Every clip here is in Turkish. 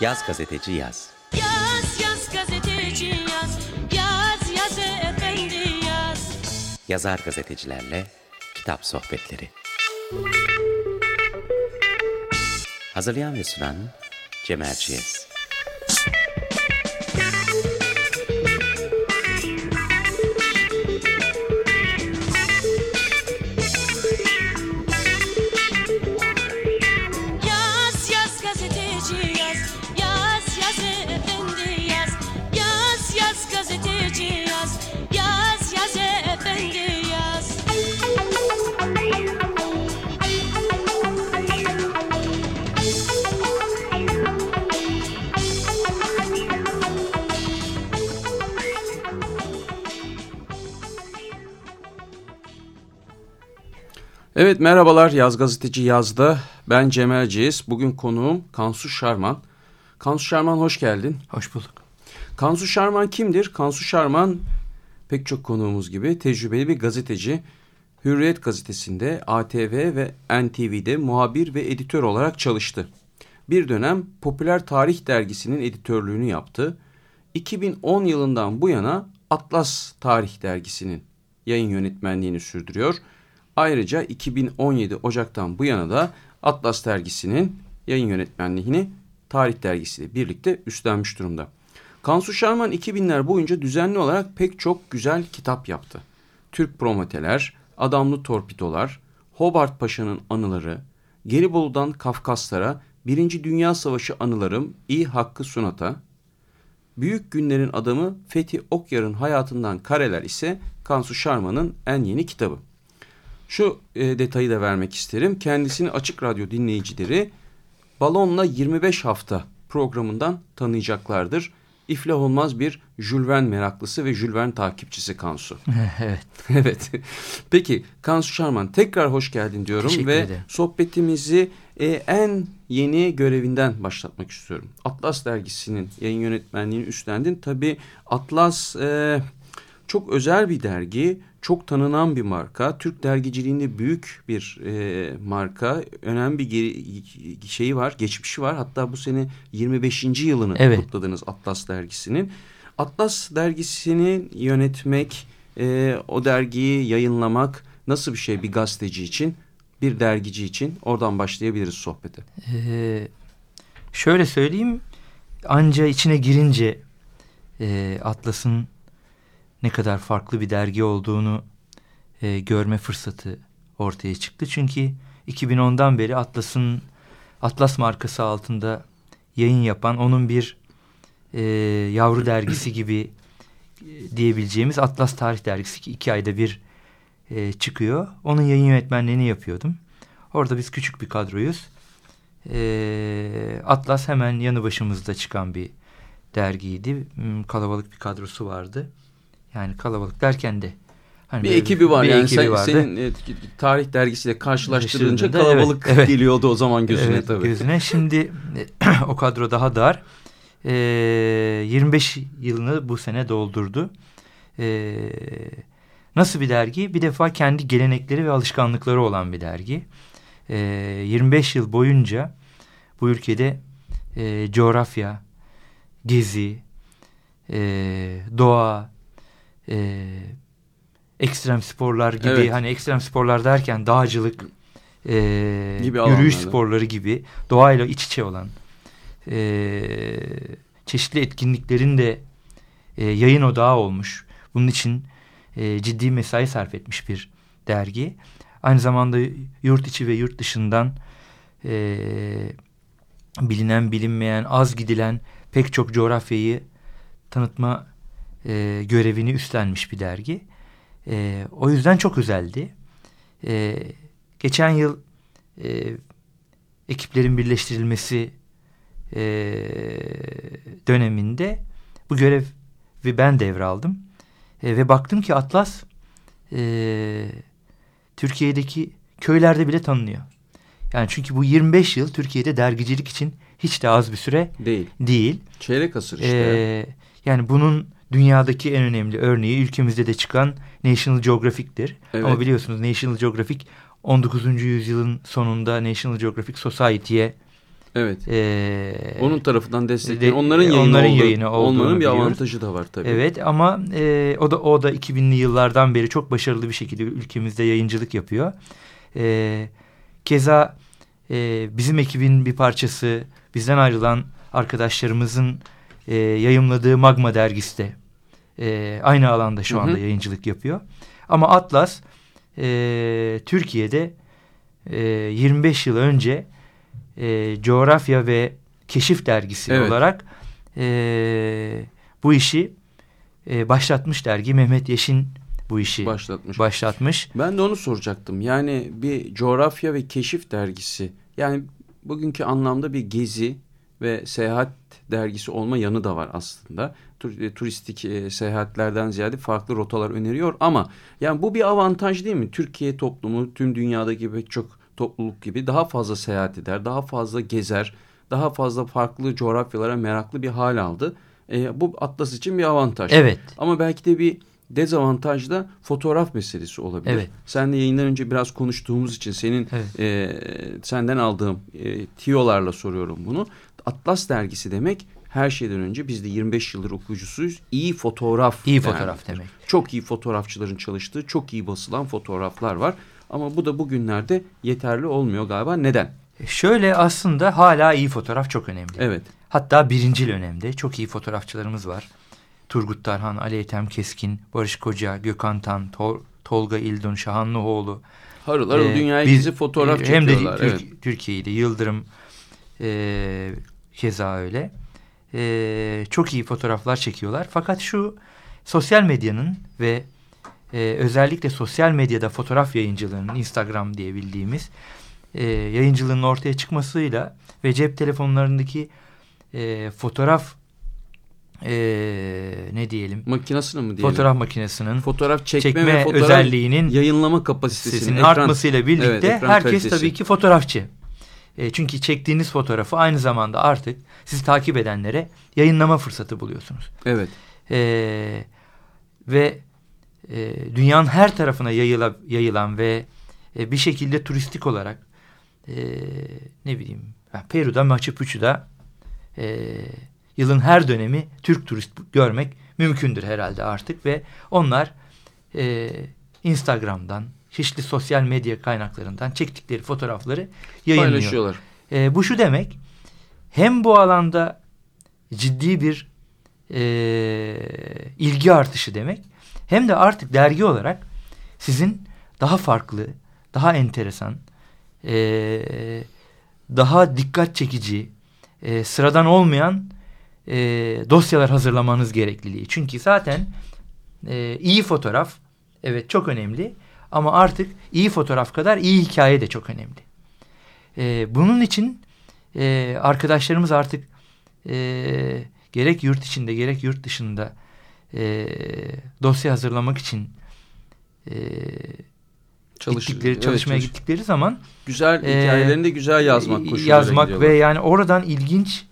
Yaz gazeteci yaz. Yaz yaz gazeteci yaz. Yaz yaz efendi yaz. Yazar gazetecilerle kitap sohbetleri. Hazırlayan ve sunan Cem Erciyes. Evet merhabalar Yaz Gazeteci Yaz'da. Ben Cem Erciyes. Bugün konuğum Kansu Şarman. Kansu Şarman hoş geldin. Hoş bulduk. Kansu Şarman kimdir? Kansu Şarman pek çok konuğumuz gibi tecrübeli bir gazeteci. Hürriyet gazetesinde, ATV ve NTV'de muhabir ve editör olarak çalıştı. Bir dönem Popüler Tarih dergisinin editörlüğünü yaptı. 2010 yılından bu yana Atlas Tarih dergisinin yayın yönetmenliğini sürdürüyor. Ayrıca 2017 Ocak'tan bu yana da Atlas dergisinin yayın yönetmenliğini Tarih dergisiyle birlikte üstlenmiş durumda. Kansu Şarman 2000'ler boyunca düzenli olarak pek çok güzel kitap yaptı. Türk Prometeler, Adamlı Torpidolar, Hobart Paşa'nın Anıları, Gelibolu'dan Kafkaslara, Birinci Dünya Savaşı Anılarım, İ Hakkı Sunat'a, Büyük Günlerin Adamı Fethi Okyar'ın hayatından kareler ise Kansu Şarman'ın en yeni kitabı. Şu e, detayı da vermek isterim. Kendisini Açık Radyo dinleyicileri Balonla 25 hafta programından tanıyacaklardır. İflah olmaz bir Jülven meraklısı ve Jülven takipçisi Kansu. evet. evet. Peki Kansu Şarman tekrar hoş geldin diyorum Teşekkür ve ederim. sohbetimizi e, en yeni görevinden başlatmak istiyorum. Atlas dergisinin yayın yönetmenliğini üstlendin. Tabii Atlas e, çok özel bir dergi, çok tanınan bir marka. Türk dergiciliğinde büyük bir e, marka. Önemli bir geri, şeyi var, geçmişi var. Hatta bu sene 25. yılını Evet. kutladınız Atlas dergisinin. Atlas dergisini yönetmek, e, o dergiyi yayınlamak nasıl bir şey bir gazeteci için, bir dergici için? Oradan başlayabiliriz sohbete. Ee, şöyle söyleyeyim. Anca içine girince e, Atlas'ın ne kadar farklı bir dergi olduğunu e, görme fırsatı ortaya çıktı. Çünkü 2010'dan beri Atlas'ın Atlas markası altında yayın yapan onun bir e, yavru dergisi gibi e, diyebileceğimiz Atlas Tarih Dergisi ki iki ayda bir e, çıkıyor. Onun yayın yönetmenliğini yapıyordum. Orada biz küçük bir kadroyuz. E, Atlas hemen yanı başımızda çıkan bir dergiydi. Hmm, Kalabalık bir kadrosu vardı. Yani kalabalık derken de hani Bir ekibi var bir yani ekibi sen, vardı. senin e, tarih dergisiyle karşılaştırınca Karşılaştırdığında, kalabalık evet, evet. geliyordu o zaman gözüne Evet, tabii. Gözüne. Şimdi o kadro daha dar. Ee, 25 yılını bu sene doldurdu. Ee, nasıl bir dergi? Bir defa kendi gelenekleri ve alışkanlıkları olan bir dergi. Ee, 25 yıl boyunca bu ülkede e, coğrafya, gezi, e, doğa, e, ekstrem sporlar gibi Evet. hani ekstrem sporlar derken dağcılık, e, Gibi yürüyüş alanlarda. sporları gibi doğayla iç içe olan e, çeşitli etkinliklerin de e, yayın odağı olmuş. Bunun için e, ciddi mesai sarf etmiş bir dergi. Aynı zamanda yurt içi ve yurt dışından e, bilinen bilinmeyen az gidilen pek çok coğrafyayı tanıtma e, görevini üstlenmiş bir dergi. E, o yüzden çok özeldi. E, geçen yıl e, ekiplerin birleştirilmesi e, döneminde bu görevi ben devraldım. E, ve baktım ki Atlas e, Türkiye'deki köylerde bile tanınıyor. Yani çünkü bu 25 yıl Türkiye'de dergicilik için hiç de az bir süre Değil. değil. Çeyrek asır işte. Ee, yani bunun dünyadaki en önemli örneği ülkemizde de çıkan National Geographic'tir. Evet. Ama biliyorsunuz National Geographic 19. yüzyılın sonunda National Geographic Society'ye Evet. E, Onun tarafından desteklenen, de- onların yayını, onların olduğu- yayını olmanın bir biliyoruz. avantajı da var tabii. Evet ama e, o da o da 2000'li yıllardan beri çok başarılı bir şekilde ülkemizde yayıncılık yapıyor. E, keza e, bizim ekibin bir parçası bizden ayrılan arkadaşlarımızın e, yayımladığı Magma dergisi de e, aynı alanda şu Hı hı. anda yayıncılık yapıyor. Ama Atlas e, Türkiye'de e, 25 yıl önce e, coğrafya ve keşif dergisi Evet. olarak e, bu işi e, başlatmış dergi Mehmet Yeşin bu işi Başlatmış. başlatmış. Ben de onu soracaktım. Yani bir coğrafya ve keşif dergisi. Yani bugünkü anlamda bir gezi ve seyahat dergisi olma yanı da var aslında. Tur- e, Turistik e, seyahatlerden ziyade farklı rotalar öneriyor ama yani bu bir avantaj değil mi? Türkiye toplumu tüm dünyadaki pek çok topluluk gibi daha fazla seyahat eder, daha fazla gezer, daha fazla farklı coğrafyalara meraklı bir hal aldı. E, bu Atlas için bir avantaj. Evet. Ama belki de bir dezavantaj da fotoğraf meselesi olabilir. Evet. Sen de yayından önce biraz konuştuğumuz için senin Evet. e, senden aldığım e, tiyolarla soruyorum bunu. Atlas dergisi demek her şeyden önce biz de 25 yıldır okuyucusuyuz. İyi fotoğraf. İyi fotoğraf demek. Çok iyi fotoğrafçıların çalıştığı, çok iyi basılan fotoğraflar var. Ama bu da bugünlerde yeterli olmuyor galiba. Neden? Şöyle aslında hala iyi fotoğraf çok önemli. Evet. Hatta birincil önemde. Çok iyi fotoğrafçılarımız var. Turgut Tarhan, Ali Ethem Keskin, Barış Koca, Gökhan Tan, Tol- Tolga İldun, Şahanlıoğlu. Harıl harıl Ee, dünyaya biz- gizli fotoğraf e, Hem de çekiyorlar. Evet. Türkiye'yle Yıldırım e, keza öyle. E, çok iyi fotoğraflar çekiyorlar. Fakat şu sosyal medyanın ve e, özellikle sosyal medyada fotoğraf yayıncılığının Instagram diye bildiğimiz e, yayıncılığının ortaya çıkmasıyla ve cep telefonlarındaki e, fotoğraf e, ne diyelim Makinasını mı diyelim? fotoğraf makinesinin Fotoğraf çekme, çekme ve fotoğraf özelliğinin yayınlama kapasitesinin ekran- artmasıyla birlikte Evet, herkes kalitesi. tabii ki fotoğrafçı. E, çünkü çektiğiniz fotoğrafı aynı zamanda artık sizi takip edenlere yayınlama fırsatı buluyorsunuz. Evet. E, ve e, dünyanın her tarafına yayıla, yayılan ve e, bir şekilde turistik olarak e, ne bileyim Peru'da Machu Picchu'da e, yılın her dönemi Türk turist görmek mümkündür herhalde artık ve onlar e, Instagram'dan çeşitli sosyal medya kaynaklarından çektikleri fotoğrafları yayınlıyor. Paylaşıyorlar. E, bu şu demek hem bu alanda ciddi bir e, ilgi artışı demek hem de artık dergi olarak sizin daha farklı, daha enteresan, e, daha dikkat çekici, e, sıradan olmayan e, dosyalar hazırlamanız gerekliliği. Çünkü zaten e, iyi fotoğraf evet çok önemli ama artık iyi fotoğraf kadar iyi hikaye de çok önemli. E, bunun için e, arkadaşlarımız artık e, gerek yurt içinde gerek yurt dışında e, dosya hazırlamak için e, Çalış- gittikleri, evet, çalışmaya çalış- gittikleri zaman Güzel Ee, hikayelerini de güzel yazmak e, koşuluyla yazmak gidiyorlar. ve yani oradan ilginç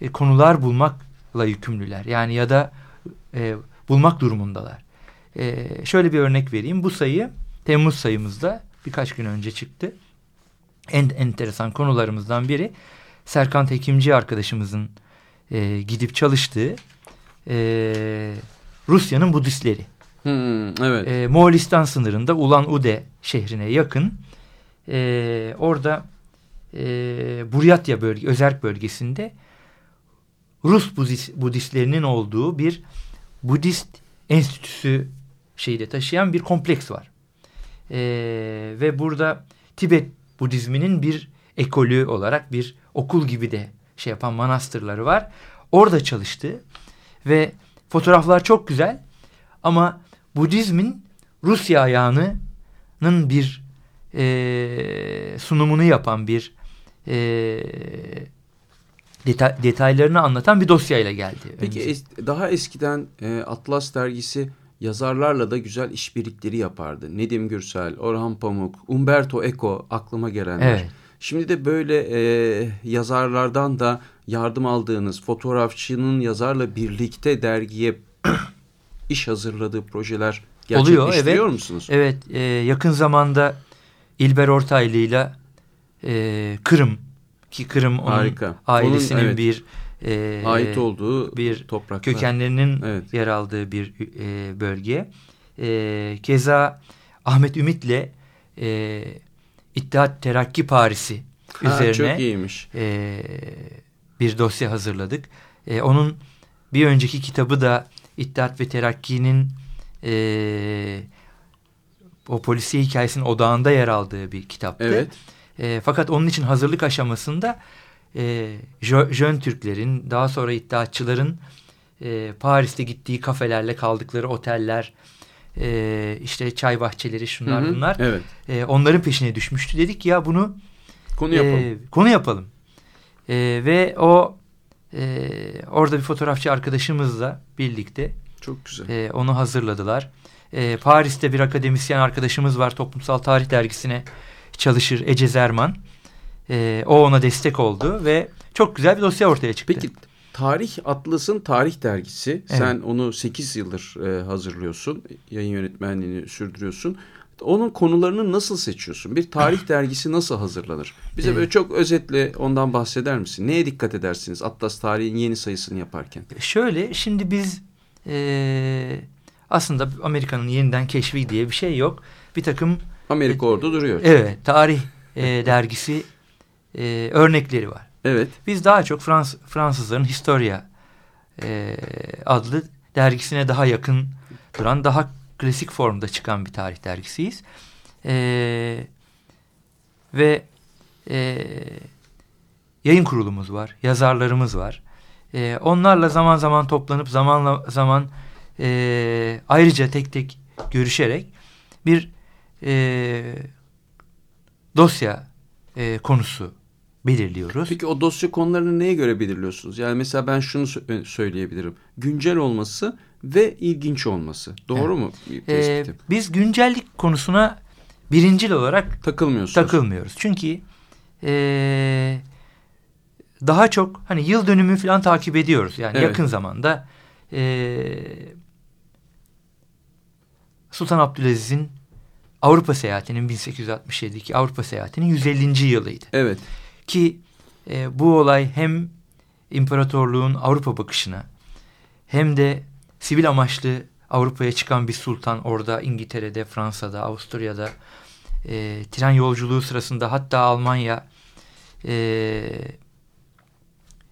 e, konular bulmakla yükümlüler. Yani ya da e, bulmak durumundalar. E, şöyle bir örnek vereyim. Bu sayı Temmuz sayımızda birkaç gün önce çıktı. En enteresan konularımızdan biri Serkan Tekimci arkadaşımızın e, gidip çalıştığı e, Rusya'nın Budistleri. Hmm, evet. E, Moğolistan sınırında Ulan Ude şehrine yakın. E, orada e, Buryatya bölge, özerk bölgesinde Rus Budist, Budistlerinin olduğu bir Budist enstitüsü şeyde taşıyan bir kompleks var. E, ve burada Tibet Budizminin bir ekolü olarak bir okul gibi de şey yapan manastırları var. Orada çalıştı ve fotoğraflar çok güzel ama Budizmin Rusya ayağının bir e, sunumunu yapan bir e, deta- detaylarını anlatan bir dosyayla geldi. Peki önümüze. es- daha eskiden e, Atlas dergisi yazarlarla da güzel işbirlikleri yapardı. Nedim Gürsel, Orhan Pamuk, Umberto Eco aklıma gelenler. Evet. Şimdi de böyle e, yazarlardan da yardım aldığınız fotoğrafçının yazarla birlikte dergiye iş hazırladığı projeler Oluyor, gerçekleştiriyor evet. musunuz? Evet, e, yakın zamanda İlber Ortaylı ile e, Kırım ki Kırım onun Harika. ailesinin Onun, evet, bir e, ait olduğu bir topraklar. kökenlerinin Evet. yer aldığı bir e, bölge. E, keza Ahmet Ümit'le e, İttihat Terakki Parisi Ha, üzerine çok iyiymiş. e, bir dosya hazırladık. E, onun bir önceki kitabı da İttihat ve Terakki'nin e, o polisiye hikayesinin odağında yer aldığı bir kitaptı. Evet. E, fakat onun için hazırlık aşamasında e, Jö- Jön Türklerin daha sonra iddiatçıların e, Paris'te gittiği kafelerle kaldıkları oteller e, işte çay bahçeleri şunlar Hı hı, bunlar Evet. e, onların peşine düşmüştü. Dedik ya bunu Konu yapalım. e, konu yapalım. E, ve o e, orada bir fotoğrafçı arkadaşımızla birlikte çok güzel. e, onu hazırladılar. E, Paris'te bir akademisyen arkadaşımız var. Toplumsal Tarih Dergisi'ne çalışır Ece Zerman. E, o ona destek oldu ve çok güzel bir dosya ortaya çıktı. Peki Tarih Atlas'ın tarih dergisi. Sen onu 8 yıldır e, hazırlıyorsun. Yayın yönetmenliğini sürdürüyorsun. Onun konularını nasıl seçiyorsun? Bir tarih dergisi nasıl hazırlanır? Bize Evet. böyle çok özetle ondan bahseder misin? Neye dikkat edersiniz Atlas Tarihin yeni sayısını yaparken? Şöyle şimdi biz e, aslında Amerika'nın yeniden keşfi diye bir şey yok. Bir takım Amerika orada duruyor. evet tarih e, dergisi e, örnekleri var. Evet. Biz daha çok Frans Fransızların Historia e, adlı dergisine daha yakın duran, daha klasik formda çıkan bir tarih dergisiyiz. E, ve e, yayın kurulumuz var, yazarlarımız var. E, onlarla zaman zaman toplanıp zamanla zaman e, ayrıca tek tek görüşerek bir e, dosya e, konusu belirliyoruz. Peki o dosya konularını neye göre belirliyorsunuz? Yani mesela ben şunu sö- söyleyebilirim. Güncel olması ve ilginç olması. Doğru mu? bir Ee, biz güncellik konusuna birincil olarak Takılmıyorsunuz. takılmıyoruz. Çünkü ee, daha çok hani yıl dönümü falan takip ediyoruz. Yani Evet. yakın zamanda ee, Sultan Abdülaziz'in Avrupa seyahatinin 1867'deki Avrupa seyahatinin 150. yılıydı. Evet. Ki e, bu olay hem imparatorluğun Avrupa bakışına hem de sivil amaçlı Avrupa'ya çıkan bir sultan orada İngiltere'de, Fransa'da, Avusturya'da e, tren yolculuğu sırasında hatta Almanya e,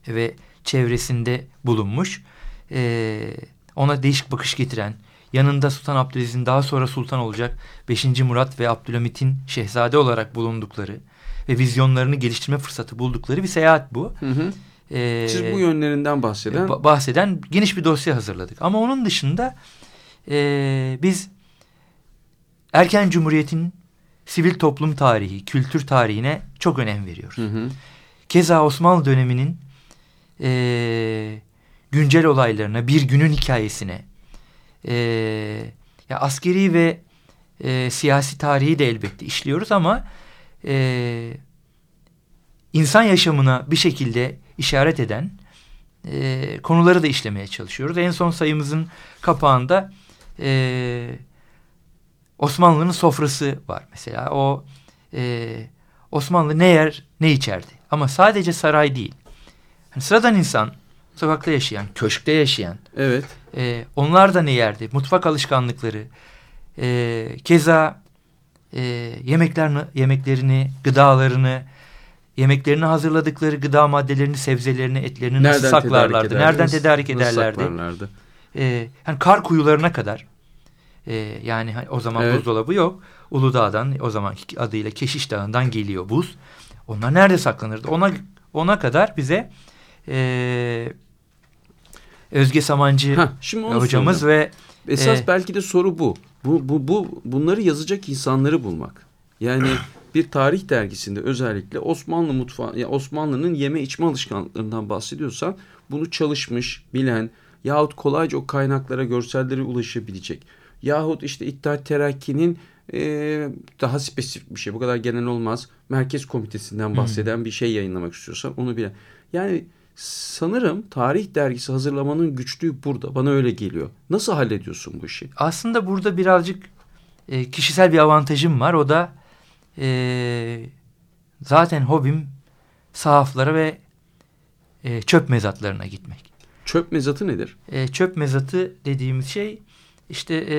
ve çevresinde bulunmuş. E, ona değişik bakış getiren, yanında Sultan Abdülaziz'in daha sonra sultan olacak 5. Murat ve Abdülhamit'in şehzade olarak bulundukları ve vizyonlarını geliştirme fırsatı buldukları bir seyahat bu. Hı hı. Ee, Siz bu yönlerinden bahseden ba- bahseden geniş bir dosya hazırladık. Ama onun dışında e, biz erken cumhuriyetin sivil toplum tarihi, kültür tarihine çok önem veriyoruz. Hı hı. Keza Osmanlı döneminin e, güncel olaylarına, bir günün hikayesine, e, ya askeri ve e, siyasi tarihi de elbette işliyoruz ama e, insan yaşamına bir şekilde işaret eden e, konuları da işlemeye çalışıyoruz. En son sayımızın kapağında e, Osmanlı'nın sofrası var mesela. O e, Osmanlı ne yer ne içerdi. Ama sadece saray değil. Hani sıradan insan, sokakta yaşayan, köşkte yaşayan, Evet. e, onlar da ne yerdi? Mutfak alışkanlıkları, e, keza e, yemeklerini, yemeklerini, gıdalarını, yemeklerini hazırladıkları gıda maddelerini, sebzelerini, etlerini nasıl tedarik saklarlardı? ederdiniz? Nereden tedarik Nasıl ederlerdi? saklarlardı? E, hani kar kuyularına kadar. E, yani hani o zaman Evet. buzdolabı yok. Uludağ'dan o zamanki adıyla Keşiş Dağı'ndan geliyor buz. Onlar nerede saklanırdı? Ona ona kadar bize e, Özge Samancı Heh, şimdi hocamız soracağım. ve Esas e, belki de soru bu. Bu, bu, bu. Bunları yazacak insanları bulmak. Yani bir tarih dergisinde özellikle Osmanlı mutfağı, ya Osmanlı'nın yeme içme alışkanlıklarından bahsediyorsan bunu çalışmış, bilen yahut kolayca o kaynaklara, görsellere ulaşabilecek. Yahut işte İttihat Terakki'nin e, daha spesifik bir şey, bu kadar genel olmaz. Merkez Komitesi'nden bahseden bir şey yayınlamak istiyorsan onu bilen. Yani sanırım tarih dergisi hazırlamanın güçlüğü burada. Bana öyle geliyor. Nasıl hallediyorsun bu işi? aslında burada birazcık e, kişisel bir avantajım var. O da e, zaten hobim sahaflara ve e, çöp mezatlarına gitmek. Çöp mezatı nedir? E, çöp mezatı dediğimiz şey işte e,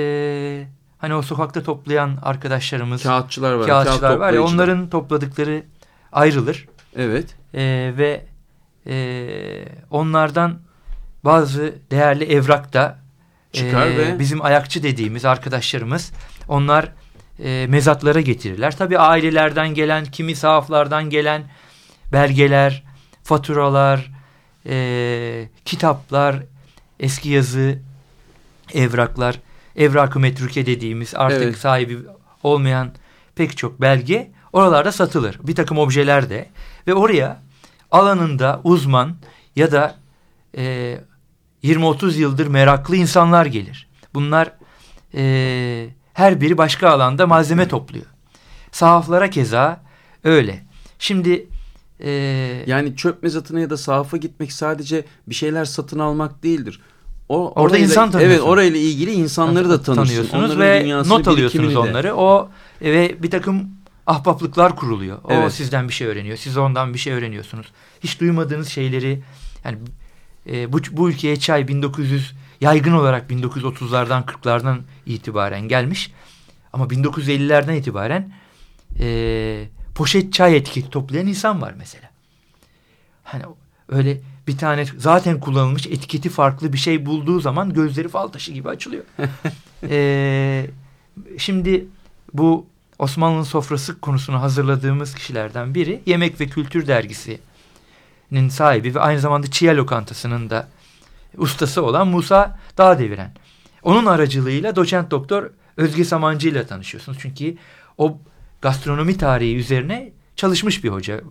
hani o sokakta toplayan arkadaşlarımız, Kağıtçılar var. kağıtçılar kağıt var ya onların topladıkları ayrılır Evet. E, ve e, onlardan bazı değerli evrak da Çıkar e, ve- bizim ayakçı dediğimiz arkadaşlarımız onlar e, mezatlara getirirler. Tabii ailelerden gelen, kimi sahaflardan gelen belgeler, faturalar, e, kitaplar, eski yazı, evraklar, evrak-ı metruke dediğimiz artık Evet. sahibi olmayan pek çok belge oralarda satılır. Bir takım objeler de ve oraya alanında uzman ya da e, 20-30 yıldır meraklı insanlar gelir. Bunlar e, her biri başka alanda malzeme topluyor. Sahaflara keza öyle. Şimdi e, Yani çöp mezatına ya da sahafa gitmek sadece bir şeyler satın almak değildir. O, Orada orayla- insan tanıyorsun. Evet orayla ilgili insanları da tanıyorsunuz Onların ve not alıyorsunuz birikimini de. onları. O ve bir takım ahbaplıklar kuruluyor. O Evet. sizden bir şey öğreniyor. Siz ondan bir şey öğreniyorsunuz. Hiç duymadığınız şeyleri yani e, bu, bu ülkeye çay 1900 yaygın olarak 1930'lardan 40'lardan itibaren gelmiş. Ama 1950'lerden itibaren e, poşet çay etiketi toplayan insan var mesela. Hani öyle bir tane zaten kullanılmış etiketi farklı bir şey bulduğu zaman gözleri fal taşı gibi açılıyor. Ee, şimdi bu Osmanlı'nın sofrası konusunu hazırladığımız kişilerden biri Yemek ve Kültür Dergisi'nin sahibi ve aynı zamanda Çiğ Lokantası'nın da ustası olan Musa Dağdeviren. Onun aracılığıyla doçent doktor Özge Samancı ile tanışıyorsunuz. Çünkü o gastronomi tarihi üzerine çalışmış bir hoca.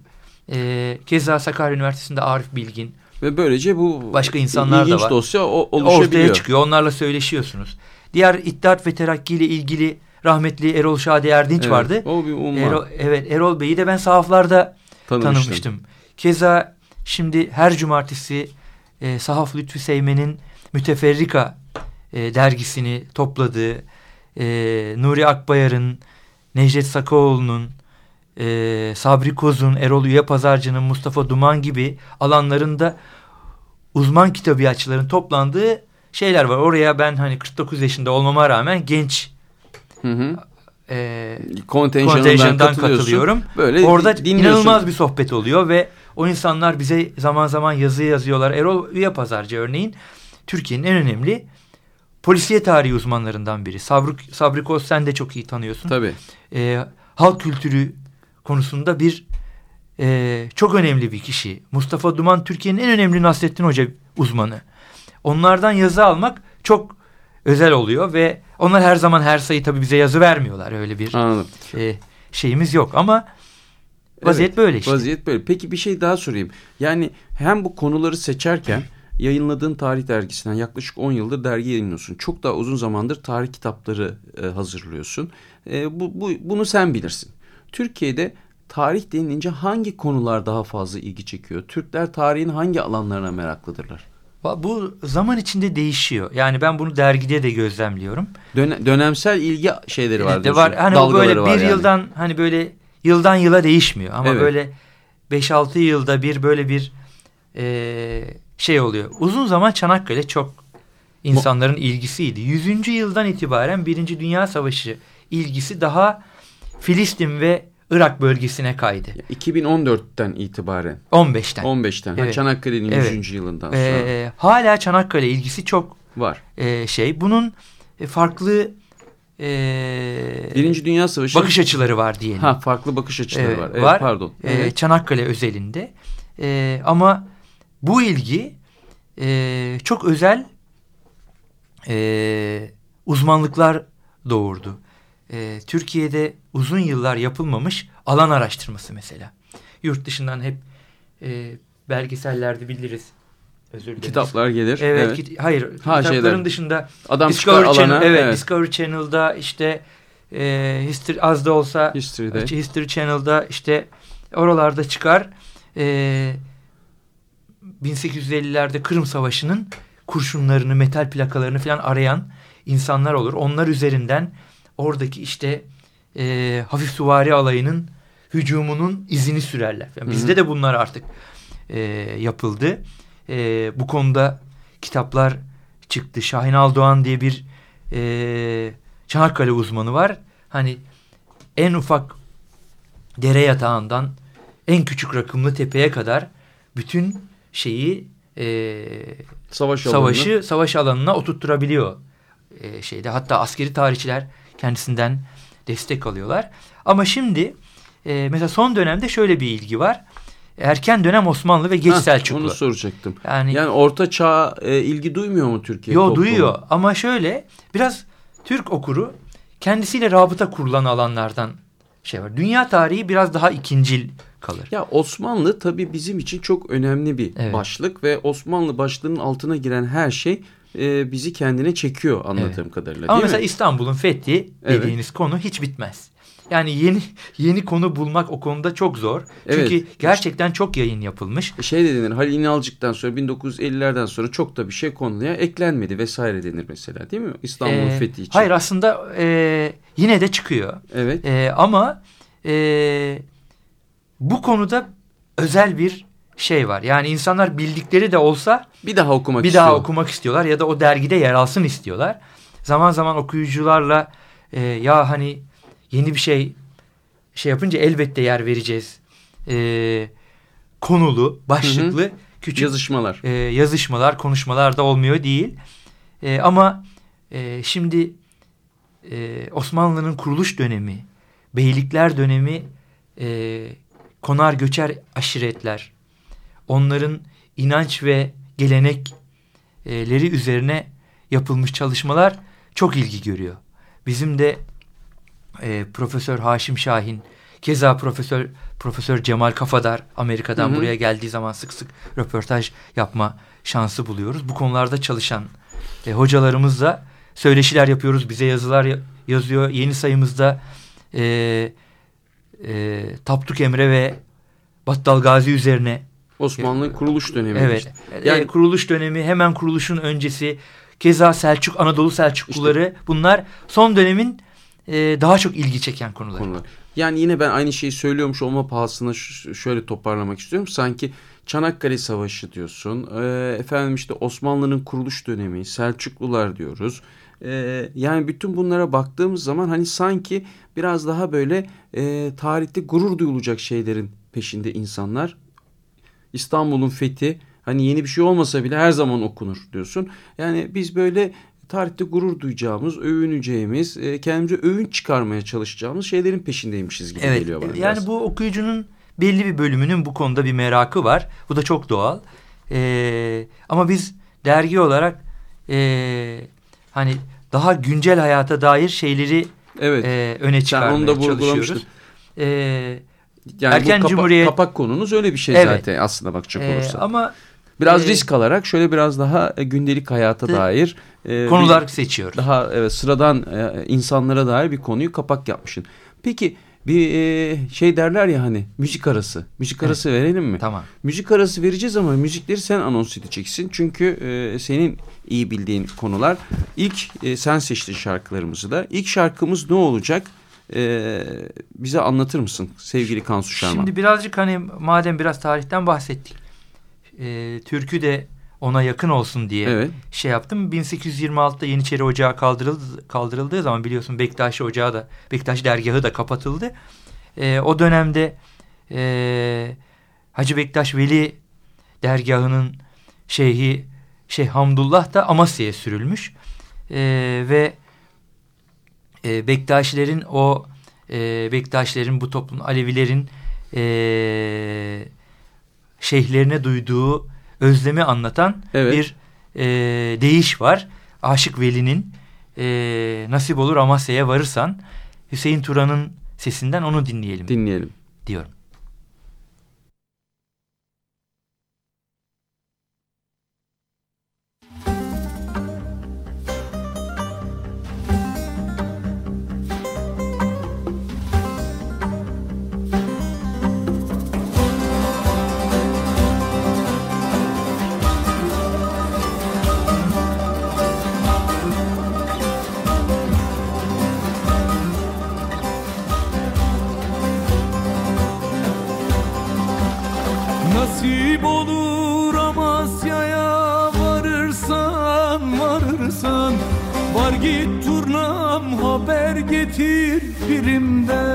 Ee, keza Sakarya Üniversitesi'nde Arif Bilgin, Ve böylece bu Başka insanlar da var. dosya o, oluşabiliyor. ortaya çıkıyor. Onlarla söyleşiyorsunuz. Diğer İttihat ve Terakki ile ilgili rahmetli Erol Şadi Erdinç Evet, vardı. O bir umma. Erol, evet Erol Bey'i de ben sahaflarda Tanımıştım. tanımıştım. Keza şimdi her cumartesi e, Sahaf Lütfü Seymen'in Müteferrika e, dergisini topladığı e, Nuri Akbayar'ın, Necdet Sakaoğlu'nun, e, Sabri Koz'un, Erol Üye Pazarcı'nın, Mustafa Duman gibi alanlarında uzman kitabiyatçıların toplandığı şeyler var. Oraya ben hani 49 yaşında olmama rağmen genç Hı hı. e, Kontenjanından, kontenjandan katılıyorum. Böyle Orada inanılmaz bir sohbet oluyor ve o insanlar bize zaman zaman yazı yazıyorlar. Erol Üye Pazarcı örneğin Türkiye'nin en önemli polisiye tarihi uzmanlarından biri. Sabri, Sabri Koz sen de çok iyi tanıyorsun. Tabii. Ee, halk kültürü konusunda bir e, çok önemli bir kişi. Mustafa Duman Türkiye'nin en önemli Nasrettin Hoca uzmanı. Onlardan yazı almak çok özel oluyor ve onlar her zaman her sayı tabii bize yazı vermiyorlar. Öyle bir Anladım. e, şeyimiz yok ama vaziyet Evet, böyle işte. Vaziyet böyle. Peki bir şey daha sorayım. Yani hem bu konuları seçerken yayınladığın tarih dergisinden yaklaşık 10 yıldır dergi yayınlıyorsun. Çok daha uzun zamandır tarih kitapları e, hazırlıyorsun. E, bu, bu, bunu sen bilirsin. Türkiye'de tarih denilince hangi konular daha fazla ilgi çekiyor? Türkler tarihin hangi alanlarına meraklıdırlar? Bu zaman içinde değişiyor. Yani ben bunu dergide de gözlemliyorum. Döne- dönemsel ilgi şeyleri var. de var. Hani böyle bir yani. yıldan hani böyle yıldan yıla değişmiyor. Ama Evet. böyle 5-6 yılda bir böyle bir e, şey oluyor. Uzun zaman Çanakkale çok insanların ilgisiydi. 100. yıldan itibaren Birinci Dünya Savaşı ilgisi daha Filistin ve Irak bölgesine kaydı. 2014'ten itibaren. 15'ten. 15'ten. Ha, Evet. Çanakkale'nin Evet. 100. yılından sonra Ee, hala Çanakkale ilgisi çok var. e, şey. Bunun e, farklı e, Birinci Dünya Savaşı. bakış açıları var diyelim. Ha farklı bakış açıları Evet, var. Evet, var. pardon. Ee, Evet. Çanakkale özelinde. Ee, ama bu ilgi e, çok özel e, uzmanlıklar doğurdu. E, Türkiye'de uzun yıllar yapılmamış alan araştırması mesela. Yurt dışından hep e, belgesellerde biliriz. Özür. Kitaplar gelir. Evet, Evet. kit- hayır. Ha, kitapların şeyler. dışında Adam Discovery Channel, alana. evet, evet. Discovery Channel'da işte e, History az da olsa History'de. History Channel'da işte oralarda çıkar. E, 1850'lerde Kırım Savaşı'nın kurşunlarını, metal plakalarını falan arayan insanlar olur. Onlar üzerinden oradaki işte e, hafif süvari alayının hücumunun izini sürerler. Yani bizde de bunlar artık e, yapıldı. E, bu konuda kitaplar çıktı. Şahin Aldoğan diye bir e, Çanakkale uzmanı var. Hani en ufak dere yatağından en küçük rakımlı tepeye kadar bütün şeyi e, Savaş savaşı savaş alanına oturtturabiliyor e, şeyde. Hatta askeri tarihçiler kendisinden destek alıyorlar. Ama şimdi e, mesela son dönemde şöyle bir ilgi var. Erken dönem Osmanlı ve geç Hah, Selçuklu. Onu soracaktım. Yani, Yani orta çağ e, ilgi duymuyor mu Türkiye? yo toplumu? duyuyor ama şöyle biraz Türk okuru kendisiyle rabıta kurulan alanlardan şey var. Dünya tarihi biraz daha ikincil kalır. Ya Osmanlı tabii bizim için çok önemli bir Evet. başlık ve Osmanlı başlığının altına giren her şey e, bizi kendine çekiyor anladığım kadarıyla Ama mesela mi? İstanbul'un fethi Evet. dediğiniz konu hiç bitmez. Yani yeni yeni konu bulmak o konuda çok zor. Evet. Çünkü gerçekten çok yayın yapılmış. Şey de denir Halil İnalcık'tan sonra 1950'lerden sonra çok da bir şey konuya eklenmedi vesaire denir mesela değil mi? İstanbul'un Ee, fethi için. Hayır aslında e, yine de çıkıyor. Evet. E, ama e, bu konuda özel bir şey var. Yani insanlar bildikleri de olsa Bir daha okumak bir istiyorum. daha okumak istiyorlar ya da o dergide yer alsın istiyorlar. Zaman zaman okuyucularla e, ya hani yeni bir şey şey yapınca elbette yer vereceğiz. E, konulu, başlıklı küçük Yazışmalar. e, yazışmalar, konuşmalar da olmuyor değil. E, ama e, şimdi e, Osmanlı'nın kuruluş dönemi, beylikler dönemi, e, konar göçer aşiretler, onların inanç ve gelenekleri üzerine yapılmış çalışmalar çok ilgi görüyor. Bizim de e, Profesör Haşim Şahin, keza Profesör Profesör Cemal Kafadar Amerika'dan Hı hı. buraya geldiği zaman sık sık röportaj yapma şansı buluyoruz. Bu konularda çalışan e, hocalarımızla söyleşiler yapıyoruz. Bize yazılar ya- yazıyor. Yeni sayımızda e, e, Tapduk Emre ve Battal Gazi üzerine Osmanlı'nın kuruluş dönemi. Evet. işte. Yani Yani- kuruluş dönemi, hemen kuruluşun öncesi, keza Selçuk, Anadolu Selçukluları bunlar son dönemin e, daha çok ilgi çeken konular. konular. Yani yine ben aynı şeyi söylüyormuş olma pahasına şöyle toparlamak istiyorum. Sanki Çanakkale Savaşı diyorsun. Ee, efendim işte Osmanlı'nın kuruluş dönemi, Selçuklular diyoruz. Ee, yani bütün bunlara baktığımız zaman hani sanki biraz daha böyle e, tarihte gurur duyulacak şeylerin peşinde insanlar. İstanbul'un fethi hani yeni bir şey olmasa bile her zaman okunur diyorsun. Yani biz böyle tarihte gurur duyacağımız, övüneceğimiz, e, kendimize övünç çıkarmaya çalışacağımız şeylerin peşindeymişiz gibi Evet. geliyor bana. Yani biraz. bu okuyucunun belli bir bölümünün bu konuda bir merakı var. Bu da çok doğal. E, ama biz dergi olarak e, hani daha güncel hayata dair şeyleri evet. e, öne Sen çıkarmaya onu da çalışıyoruz. E, Yani erken kapa- Cumhuriyet- kapak konunuz öyle bir şey Evet. zaten aslında bakacak e, olursa. ama biraz e, risk alarak şöyle biraz daha e, gündelik hayata de- dair e, konular bir- seçiyoruz. daha evet, sıradan e, insanlara dair bir konuyu kapak yapmışsın. Peki bir e, şey derler ya hani müzik arası. Müzik Evet. arası verelim mi? Tamam. Müzik arası vereceğiz ama müzikleri sen anons edeceksin. Çünkü e, senin iyi bildiğin konular. İlk e, sen seçtin şarkılarımızı da. İlk şarkımız ne olacak? E, bize anlatır mısın sevgili Kansu Şarman? Şimdi birazcık hani madem biraz tarihten bahsettik. E, türkü de ona yakın olsun diye Evet. şey yaptım. 1826'da Yeniçeri Ocağı kaldırıldı, kaldırıldığı zaman biliyorsun Bektaşi Ocağı da Bektaş dergahı da kapatıldı. E, o dönemde e, Hacı Bektaş Veli dergahının şeyhi Şeyh Hamdullah da Amasya'ya sürülmüş. E, ve e, Bektaşilerin o e, Bektaşilerin bu toplum Alevilerin e, şeyhlerine duyduğu özlemi anlatan Evet. bir e, deyiş var. Aşık Veli'nin e, nasip olur Amasya'ya varırsan Hüseyin Turan'ın sesinden onu dinleyelim Dinleyelim. diyorum. Getir birimden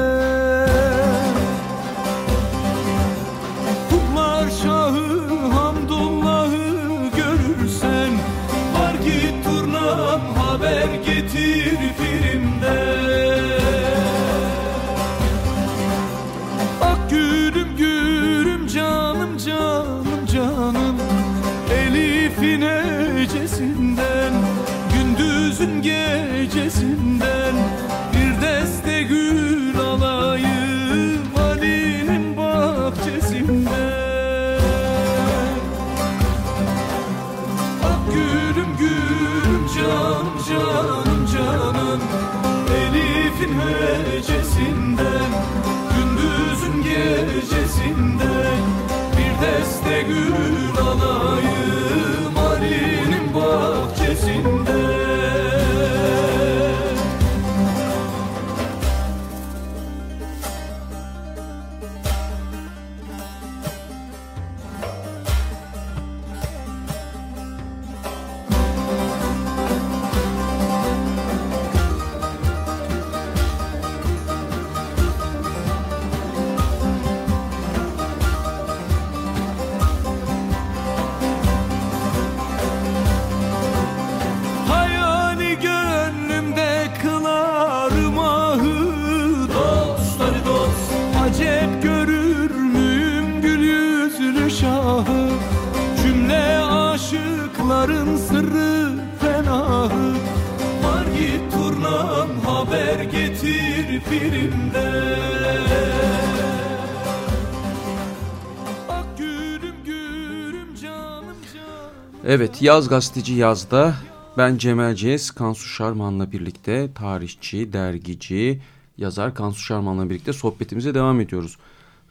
Evet Yaz Gazeteci Yaz'da ben Cemal Cez, Kansu Şarman'la birlikte tarihçi, dergici, yazar Kansu Şarman'la birlikte sohbetimize devam ediyoruz.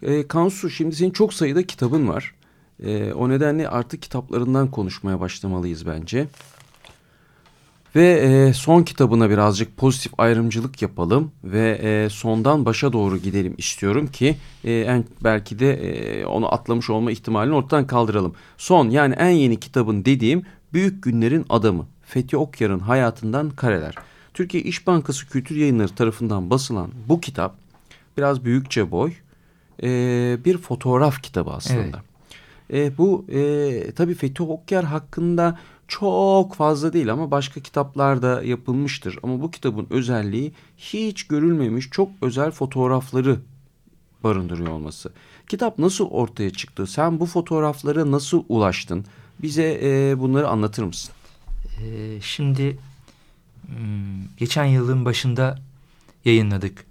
Ee, Kansu şimdi senin çok sayıda kitabın var. Ee, o nedenle artık kitaplarından konuşmaya başlamalıyız bence. Ve e, son kitabına birazcık pozitif ayrımcılık yapalım ve e, sondan başa doğru gidelim istiyorum ki e, en belki de e, onu atlamış olma ihtimalini ortadan kaldıralım. Son yani en yeni kitabın dediğim Büyük Günlerin Adamı Fethi Okyar'ın hayatından kareler. Türkiye İş Bankası Kültür Yayınları tarafından basılan bu kitap biraz büyükçe boy e, bir fotoğraf kitabı aslında. E, bu e, tabii Fethi Okyar hakkında çok fazla değil ama başka kitaplarda yapılmıştır. Ama bu kitabın özelliği hiç görülmemiş çok özel fotoğrafları barındırıyor olması. Kitap nasıl ortaya çıktı? Sen bu fotoğraflara nasıl ulaştın? Bize e, bunları anlatır mısın? Ee, şimdi hmm, geçen yılın başında yayınladık.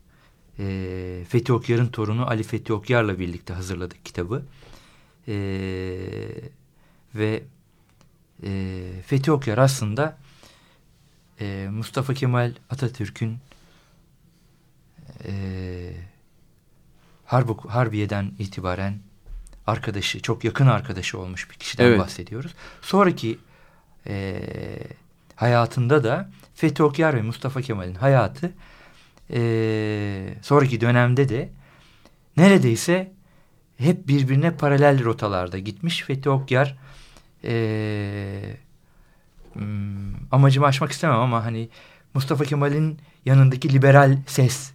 Ee, Fethi Okyar'ın torunu Ali Fethi Okyar'la birlikte hazırladık kitabı. Ee, ve e, Fethi Okyar aslında e, Mustafa Kemal Atatürk'ün e, Harb Harbiye'den itibaren arkadaşı, çok yakın arkadaşı olmuş bir kişiden Evet. bahsediyoruz. Sonraki e, hayatında da Fethi Okyar ve Mustafa Kemal'in hayatı e, sonraki dönemde de neredeyse hep birbirine paralel rotalarda gitmiş. Fethi Okyar e, amacımı aşmak istemem ama hani Mustafa Kemal'in yanındaki liberal ses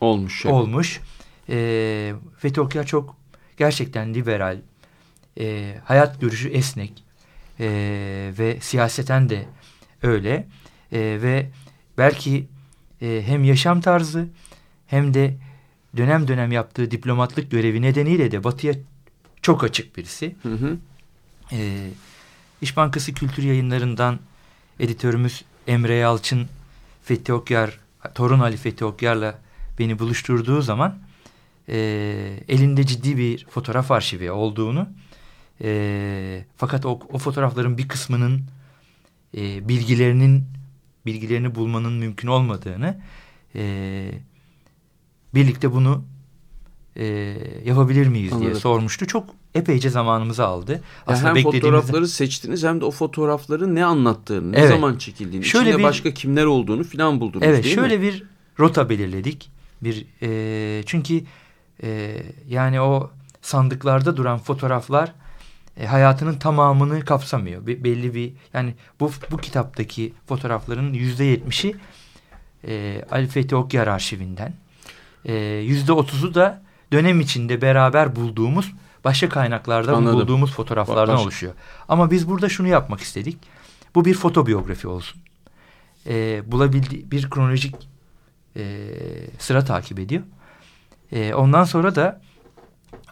Olmuş. evet. olmuş. E, Fethi Okyar çok gerçekten liberal, e, hayat görüşü esnek e, ve siyaseten de öyle. E, ve belki e, hem yaşam tarzı hem de dönem dönem yaptığı diplomatlık görevi nedeniyle de batıya çok açık birisi. Hı hı. E, İş Bankası Kültür Yayınları'ndan editörümüz Emre Yalçın Fethi Okyar, torun Ali Fethi Okyar'la beni buluşturduğu zaman e, elinde ciddi bir fotoğraf arşivi olduğunu e, fakat o, o fotoğrafların bir kısmının e, bilgilerinin bilgilerini bulmanın mümkün olmadığını e, birlikte bunu e, yapabilir miyiz diye Anladım. sormuştu. Çok epeyce zamanımızı aldı. Aslında hem beklediğimizden- fotoğrafları seçtiniz hem de o fotoğrafların ne anlattığını, ne Evet. zaman çekildiğini, Şöyle içinde bir- başka kimler olduğunu filan buldunuz Evet değil şöyle mi? bir rota belirledik. Bir e, çünkü e, yani o sandıklarda duran fotoğraflar e, hayatının tamamını kapsamıyor. Be- belli bir yani bu bu kitaptaki fotoğrafların yüzde yetmişi e, Ali Fethi Okyar arşivinden. E, Yüzde otuzu da dönem içinde beraber bulduğumuz başka kaynaklardan Anladım. bulduğumuz fotoğraflardan Başka- oluşuyor. Ama biz burada şunu yapmak istedik. Bu bir fotobiyografi olsun. E, bulabildiği bir kronolojik e, sıra takip ediyor. E, ondan sonra da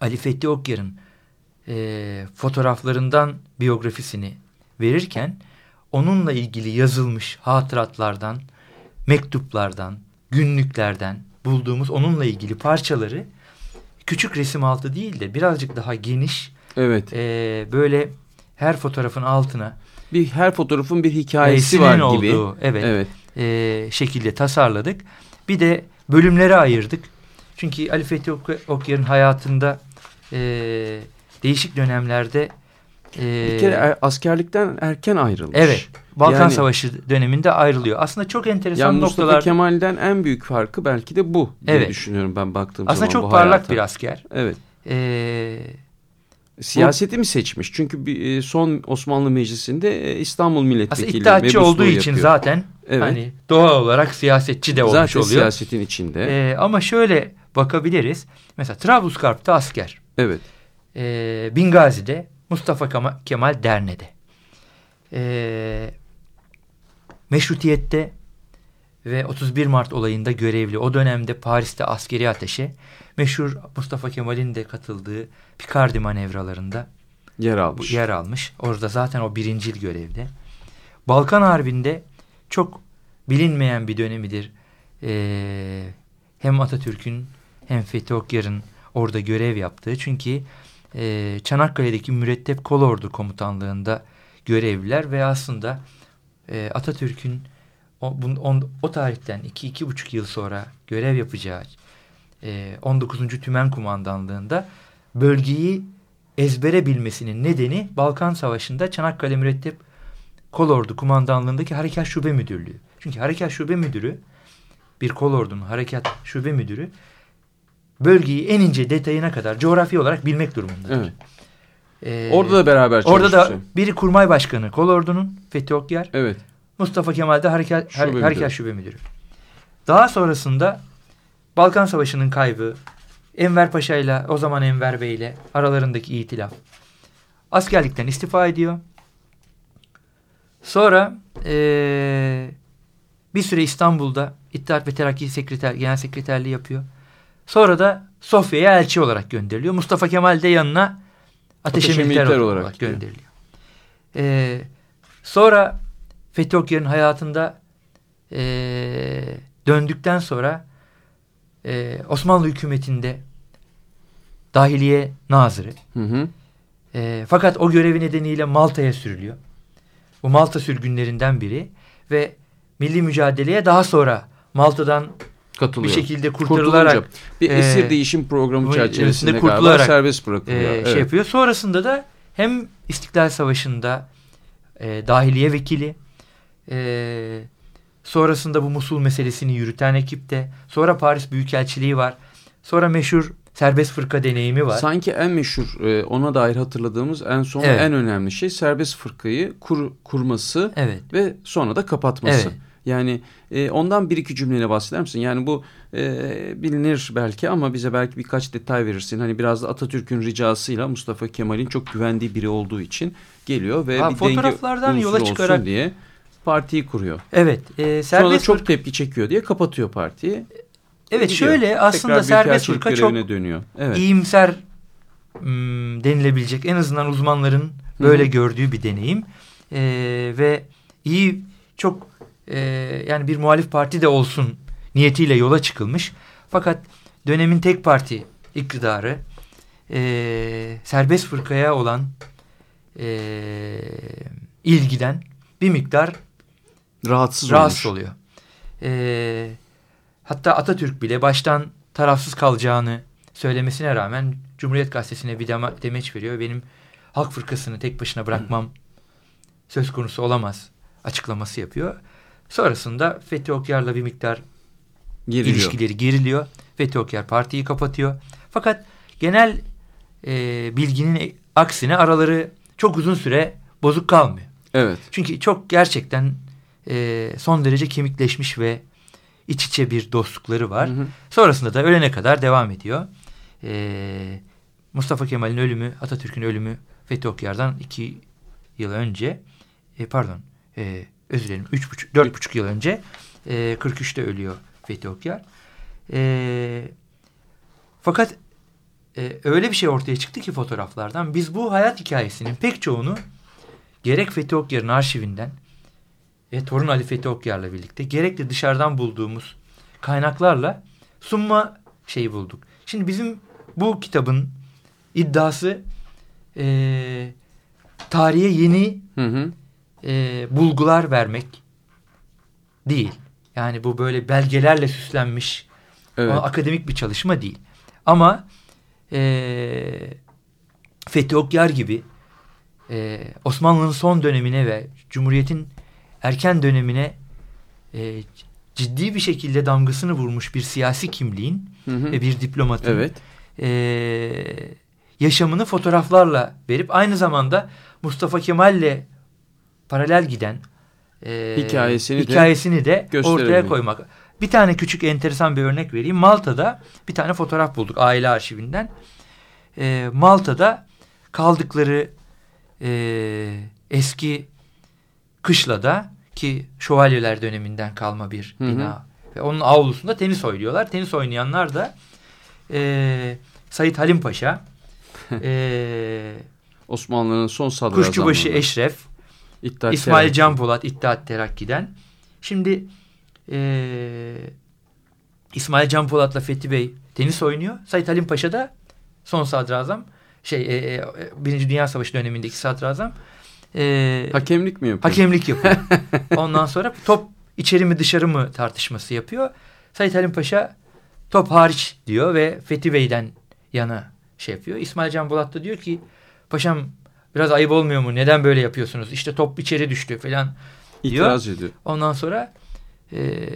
Ali Fethi Okyar'ın e, fotoğraflarından biyografisini verirken onunla ilgili yazılmış hatıratlardan, mektuplardan, günlüklerden bulduğumuz onunla ilgili parçaları küçük resim altı değil de birazcık daha geniş Evet. e, böyle her fotoğrafın altına Bir her fotoğrafın bir hikayesi var gibi. olduğu, evet. Evet. e, şekilde tasarladık. Bir de bölümlere ayırdık. Çünkü Ali Fethi Ok- Okyar'ın hayatında e, değişik dönemlerde e, Bir kere er- askerlikten erken ayrılmış. evet Balkan Yani- Savaşı döneminde ayrılıyor. Aslında çok enteresan Yani Mustafa noktalar. Kemal'den en büyük farkı belki de bu diye Evet. düşünüyorum ben baktığım Aslında zaman çok bu parlak hayata. bir asker. Evet. E, Siyaseti mi seçmiş? Çünkü bir, e, son Osmanlı Meclisi'nde e, İstanbul aslında Milletvekili iddiatçı olduğu için yapıyor. zaten Evet. hani doğal olarak siyasetçi de olmuş Zaten oluyor. siyasetin içinde. E, ama şöyle bakabiliriz. Mesela Trablusgarp'ta asker. evet. e, Bingazi'de Mustafa Kema- Kemal Derne'de. E, meşrutiyette ve 31 Mart olayında görevli. O dönemde Paris'te askeri ateşe meşhur Mustafa Kemal'in de katıldığı Picardy manevralarında Yer almış. yer almış. Orada zaten o birincil görevde. Balkan Harbi'nde çok bilinmeyen bir dönemidir. Ee, hem Atatürk'ün hem Fethi Okyar'ın orada görev yaptığı. Çünkü e, Çanakkale'deki Mürettep Kolordu Komutanlığı'nda görevliler ve aslında e, Atatürk'ün o, on- o tarihten 2-2,5 yıl sonra görev yapacağı e, 19. Tümen Kumandanlığı'nda bölgeyi ezbere bilmesinin nedeni Balkan Savaşı'nda Çanakkale Mürettep Kolordu Kumandanlığı'ndaki Harekat Şube Müdürlüğü. Çünkü Harekat Şube Müdürü bir kolordunun Harekat Şube Müdürü bölgeyi en ince detayına kadar coğrafi olarak bilmek durumundadır. Evet. Ee, Orada da beraber Orada da biri kurmay başkanı kolordunun Fethi Okyar, Evet. Mustafa Kemal de Harekat, Şube Harekat. Şube Müdürü. Daha sonrasında Balkan Savaşı'nın kaybı, Enver Paşa ile o zaman Enver Bey ile aralarındaki itilaf. Askerlikten istifa ediyor. Sonra eee, bir süre İstanbul'da İttihat ve Terakki Sekreter, Genel Sekreterliği yapıyor. Sonra da Sofya'ya elçi olarak gönderiliyor. Mustafa Kemal de yanına ateşe, Ateşe militer, militer olarak, olarak gönderiliyor. Eee, sonra Fethi Okyar'ın hayatında eee, döndükten sonra eee, Osmanlı hükümetinde dahiliye nazırı. Hı hı. E, fakat o görevi nedeniyle Malta'ya sürülüyor. Bu Malta sürgünlerinden biri ve milli mücadeleye daha sonra Malta'dan bir Katılıyor. şekilde kurtarılarak bir e, esir değişim programı çerçevesinde galiba kurtularak, serbest bırakılıyor. e, evet. şey yapıyor. Sonrasında da hem İstiklal Savaşı'nda e, dahiliye vekili, e, sonrasında bu Musul meselesini yürüten ekipte, sonra Paris Büyükelçiliği var, sonra meşhur serbest fırka deneyimi var. Sanki en meşhur e, ona dair hatırladığımız en son Evet. en önemli şey serbest fırkayı kur, kurması evet. ve sonra da kapatması. Evet. Yani e, ondan bir iki cümleyle bahseder misin? Yani bu e, bilinir belki ama bize belki birkaç detay verirsin. Hani biraz da Atatürk'ün ricasıyla Mustafa Kemal'in çok güvendiği biri olduğu için geliyor ve Ha, bir fotoğraflardan denge yola çıkarak- diye partiyi kuruyor. Evet. E, Sonra da çok tepki çekiyor diye kapatıyor partiyi. Evet Gidiyor. şöyle aslında serbest fırka çok dönüyor. Evet. iyimser hmm, denilebilecek en azından uzmanların böyle Hı hı. gördüğü bir deneyim. Ee, ve iyi çok e, yani bir muhalif parti de olsun niyetiyle yola çıkılmış. Fakat dönemin tek parti iktidarı e, serbest fırkaya olan e, ilgiden bir miktar Rahatsız, rahatsız olmuş. oluyor. Ee, hatta Atatürk bile baştan tarafsız kalacağını söylemesine rağmen Cumhuriyet Gazetesi'ne bir demeç veriyor. Benim halk fırkasını tek başına bırakmam söz konusu olamaz açıklaması yapıyor. Sonrasında Fethi Okyar'la bir miktar Geriliyor. ilişkileri geriliyor. Fethi Okyar partiyi kapatıyor. Fakat genel e, bilginin aksine araları çok uzun süre bozuk kalmıyor. Evet. Çünkü çok gerçekten e, son derece kemikleşmiş ve iç içe bir dostlukları var. Hı hı. Sonrasında da ölene kadar devam ediyor. E, Mustafa Kemal'in ölümü, Atatürk'ün ölümü Fethi Okyar'dan iki yıl önce, e, pardon e, özür dilerim, üç buçuk, dört buçuk yıl önce e, 43'te ölüyor Fethi Okyar. E, fakat e, öyle bir şey ortaya çıktı ki fotoğraflardan biz bu hayat hikayesinin pek çoğunu gerek Fethi Okyar'ın arşivinden ve torun Ali Fethi Okyar'la birlikte gerek de dışarıdan bulduğumuz kaynaklarla sunma şeyi bulduk. Şimdi bizim bu kitabın iddiası e, tarihe yeni Hı hı. E, bulgular vermek değil. Yani bu böyle belgelerle süslenmiş Evet. akademik bir çalışma değil. Ama e, Fethi Okyar gibi e, Osmanlı'nın son dönemine ve Cumhuriyet'in erken dönemine e, ciddi bir şekilde damgasını vurmuş bir siyasi kimliğin Hı hı. ve bir diplomatın Evet. e, yaşamını fotoğraflarla verip aynı zamanda Mustafa Kemal'le paralel giden e, Hikayesini de hikayesini de, ortaya gösterebilmek. koymak. Bir tane küçük enteresan bir örnek vereyim. Malta'da bir tane fotoğraf bulduk aile arşivinden. E, Malta'da kaldıkları e, eski kışlada ki şövalyeler döneminden kalma bir Hı hı. bina ve onun avlusunda tenis oynuyorlar. Tenis oynayanlar da e, Sayit Halim Paşa, e, Osmanlı'nın son sadrazamları. Kuşçubaşı Eşref, İttihat İsmail Terakki. Can Polat İttihat Terakki'den. Şimdi e, İsmail Can Polat'la Fethi Bey tenis oynuyor. Sayit Halim Paşa da son sadrazam. Şey, e, e, Birinci Dünya Savaşı dönemindeki sadrazam. E, Hakemlik mi yapıyor? hakemlik yapıyor. Ondan sonra top içeri mi dışarı mı tartışması yapıyor. Sayit Halim Paşa top hariç diyor ve Fethi Bey'den yana şey yapıyor. İsmail Can Polat da diyor ki paşam biraz ayıp olmuyor mu? Neden böyle yapıyorsunuz? İşte top içeri düştü falan. diyor. İtiraz ediyor. Ondan sonra e,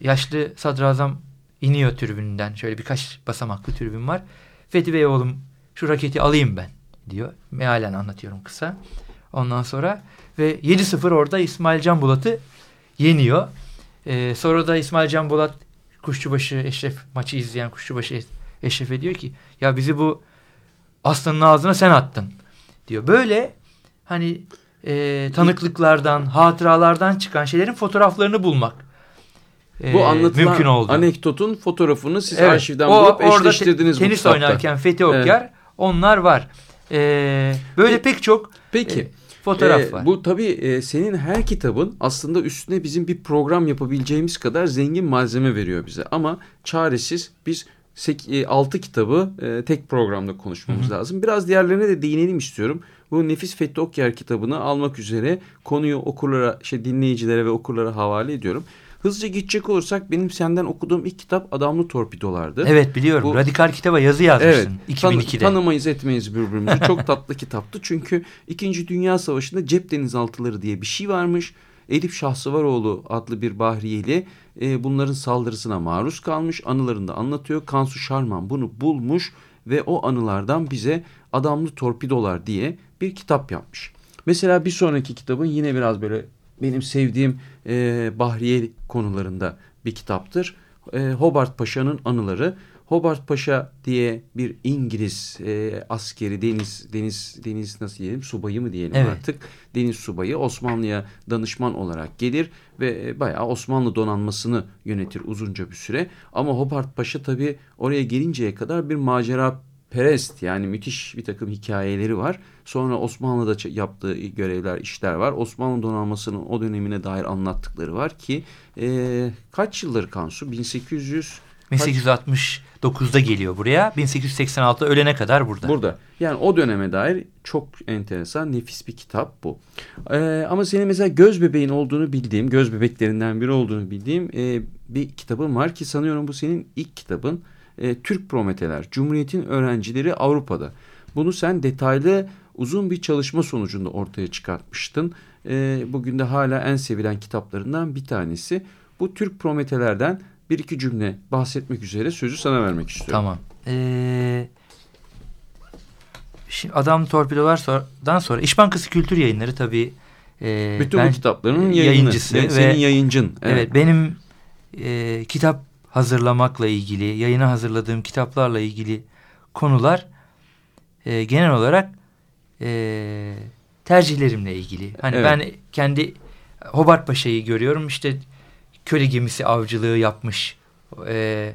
yaşlı sadrazam iniyor tribünden. Şöyle birkaç basamaklı tribün var. Fethi Bey oğlum şu raketi alayım ben diyor. Mealen anlatıyorum kısa. Ondan sonra ve 7-0 orada İsmail Can Bulat'ı yeniyor. E, sonra da İsmail Can Bulat Kuşçubaşı Eşref maçı izleyen Kuşçubaşı Eşref'e diyor ki ya bizi bu aslanın ağzına sen attın diyor. Böyle hani e, tanıklıklardan, hatıralardan çıkan şeylerin fotoğraflarını bulmak e, Bu anlatılan mümkün oldu. anekdotun fotoğrafını siz Evet, arşivden o bulup te- eşleştirdiniz bu tenis kitapta. oynarken Fethi Okyar onlar var. E, böyle pek çok Peki. e, fotoğraf Ee, var. Bu tabii e, senin her kitabın aslında üstüne bizim bir program yapabileceğimiz kadar zengin malzeme veriyor bize. Ama çaresiz biz 6 kitabı e, tek programda konuşmamız lazım. Biraz diğerlerine de değinelim istiyorum. Bu Nefis Fethi Okyar kitabını almak üzere konuyu okurlara, şey dinleyicilere ve okurlara havale ediyorum. Hızlıca gidecek olursak benim senden okuduğum ilk kitap Adamlı Torpidolardı. Evet biliyorum. Bu- Radikal kitaba yazı yazmışsın. Tan- 2002'de. tanımayız etmeyiz birbirimizi. Çok tatlı kitaptı. Çünkü 2. Dünya Savaşı'nda cep denizaltıları diye bir şey varmış. Elif Şahsıvaroğlu adlı bir bahriyeli e, bunların saldırısına maruz kalmış. Anılarında anlatıyor. Kansu Şarman bunu bulmuş ve o anılardan bize Adamlı Torpidolar diye bir kitap yapmış. Mesela bir sonraki kitabın yine biraz böyle benim sevdiğim e, bahriye konularında bir kitaptır. E, Hobart Paşa'nın anıları. Hobart Paşa diye bir İngiliz e, askeri deniz deniz deniz nasıl diyelim subayı mı diyelim Evet. artık deniz subayı Osmanlı'ya danışman olarak gelir ve e, bayağı Osmanlı donanmasını yönetir uzunca bir süre. Ama Hobart Paşa tabii oraya gelinceye kadar bir macera perest yani müthiş bir takım hikayeleri var. Sonra Osmanlı'da yaptığı görevler, işler var. Osmanlı donanmasının o dönemine dair anlattıkları var ki e, kaç yıldır Kansu? 1800 1869'da geliyor buraya. 1886'da ölene kadar burada. Burada. Yani o döneme dair çok enteresan, nefis bir kitap bu. Ee, ama senin mesela göz bebeğin olduğunu bildiğim, göz bebeklerinden biri olduğunu bildiğim e, bir kitabın var ki sanıyorum bu senin ilk kitabın. E, Türk Prometeler, Cumhuriyet'in öğrencileri Avrupa'da. Bunu sen detaylı uzun bir çalışma sonucunda ortaya çıkartmıştın. E, bugün de hala en sevilen kitaplarından bir tanesi. Bu Türk Prometelerden bir iki cümle bahsetmek üzere sözü sana vermek istiyorum. Tamam. Ee, Şimdi Adam Torpidolar'dan sonra İş Bankası Kültür Yayınları tabii e, Bütün ben bu kitapların yayını, yayıncısı ve ve senin yayıncın. evet, benim e, kitap hazırlamakla ilgili, yayına hazırladığım kitaplarla ilgili konular e, genel olarak e, tercihlerimle ilgili. Hani Evet. ben kendi Hobart Paşa'yı görüyorum işte köle gemisi avcılığı yapmış. E,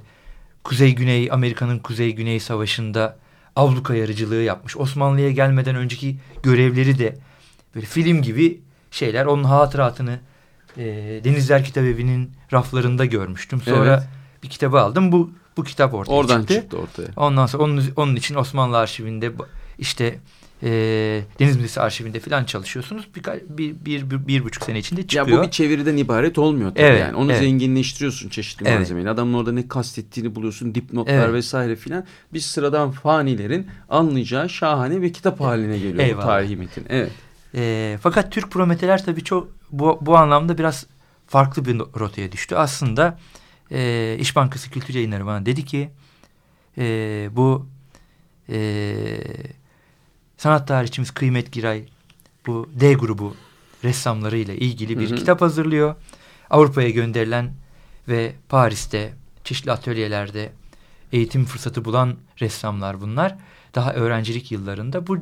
Kuzey-Güney Amerika'nın Kuzey-Güney Savaşı'nda avluka yarıcılığı yapmış. Osmanlı'ya gelmeden önceki görevleri de böyle film gibi şeyler. Onun hatıratını e, Denizler Kitabevi'nin raflarında görmüştüm. Sonra Evet. bir kitabı aldım. Bu bu kitap ortaya Oradan çıktı. çıktı ortaya. Ondan sonra onun, onun için Osmanlı arşivinde işte e, Deniz Müzesi arşivinde falan çalışıyorsunuz. Bir, bir, bir, bir, bir buçuk sene içinde çıkıyor. Ya bu bir çeviriden ibaret olmuyor tabii Evet, yani. Onu evet. zenginleştiriyorsun çeşitli Evet. malzemeyle. Adamın orada ne kastettiğini buluyorsun, dipnotlar Evet. vesaire filan. Biz sıradan fanilerin anlayacağı şahane bir kitap haline geliyor bu Eyvallah. tarihi metin. Evet. E, fakat Türk Prometeler tabii çok bu, bu anlamda biraz farklı bir rotaya düştü. Aslında e, İş Bankası Kültür Yayınları bana dedi ki e, bu e, sanat tarihçimiz Kıymet Giray bu D grubu ressamlarıyla ilgili bir Hı hı. kitap hazırlıyor. Avrupa'ya gönderilen ve Paris'te çeşitli atölyelerde eğitim fırsatı bulan ressamlar bunlar. Daha öğrencilik yıllarında bu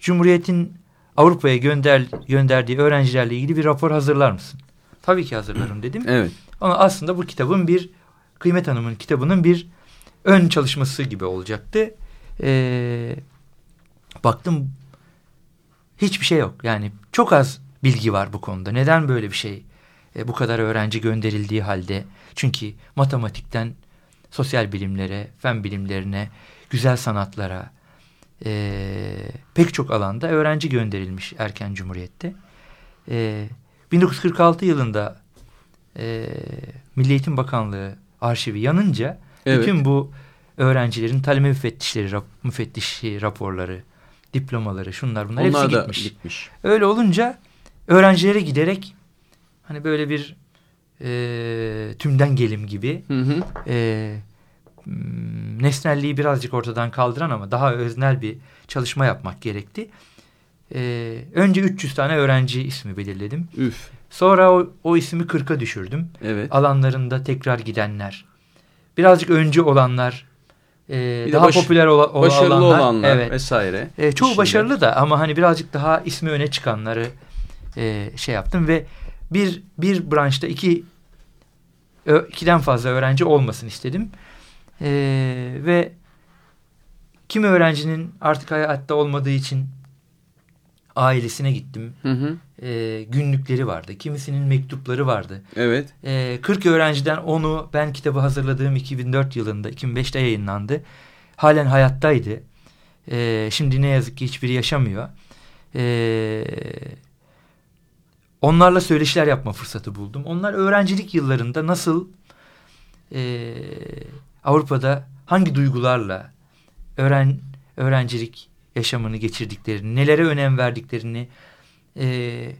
Cumhuriyet'in Avrupa'ya gönder, gönderdiği öğrencilerle ilgili bir rapor hazırlar mısın? Tabii ki hazırlarım dedim. Evet. Ama aslında bu kitabın bir Kıymet Hanım'ın kitabının bir ön çalışması gibi olacaktı. Ee, baktım hiçbir şey yok. Yani çok az bilgi var bu konuda. Neden böyle bir şey e, bu kadar öğrenci gönderildiği halde? Çünkü matematikten sosyal bilimlere, fen bilimlerine, güzel sanatlara e, pek çok alanda öğrenci gönderilmiş erken cumhuriyette. E, 1946 yılında e, Milli Eğitim Bakanlığı arşivi yanınca Evet. bütün bu öğrencilerin talebe müfettişleri, rap, müfettişi raporları, diplomaları, şunlar bunlar Onlar hepsi da gitmiş. gitmiş. Öyle olunca öğrencilere giderek hani böyle bir e, tümden gelim gibi Hı hı. e, nesnelliği birazcık ortadan kaldıran ama daha öznel bir çalışma yapmak gerekti. E, önce 300 tane öğrenci ismi belirledim. Üf. Sonra o, o ismi 40'a düşürdüm. Evet. Alanlarında tekrar gidenler. Birazcık öncü olanlar. E, Bir daha baş- popüler ola- ola- Başarılı olanlar. olanlar Evet. vesaire. E, çoğu İşinde. başarılı da ama hani birazcık daha ismi öne çıkanları e, şey yaptım ve bir bir branşta iki ikiden fazla öğrenci olmasın istedim. E, ve kimi öğrencinin artık hayatta olmadığı için ailesine gittim. Hı hı. E, günlükleri vardı. Kimisinin mektupları vardı. Evet. E, 40 öğrenciden onu ben kitabı hazırladığım 2004 yılında 2005'te yayınlandı. Halen hayattaydı. E, şimdi ne yazık ki hiçbiri yaşamıyor. E, onlarla söyleşiler yapma fırsatı buldum. Onlar öğrencilik yıllarında nasıl e, Avrupa'da hangi duygularla öğren öğrencilik yaşamını geçirdiklerini, nelere önem verdiklerini, e,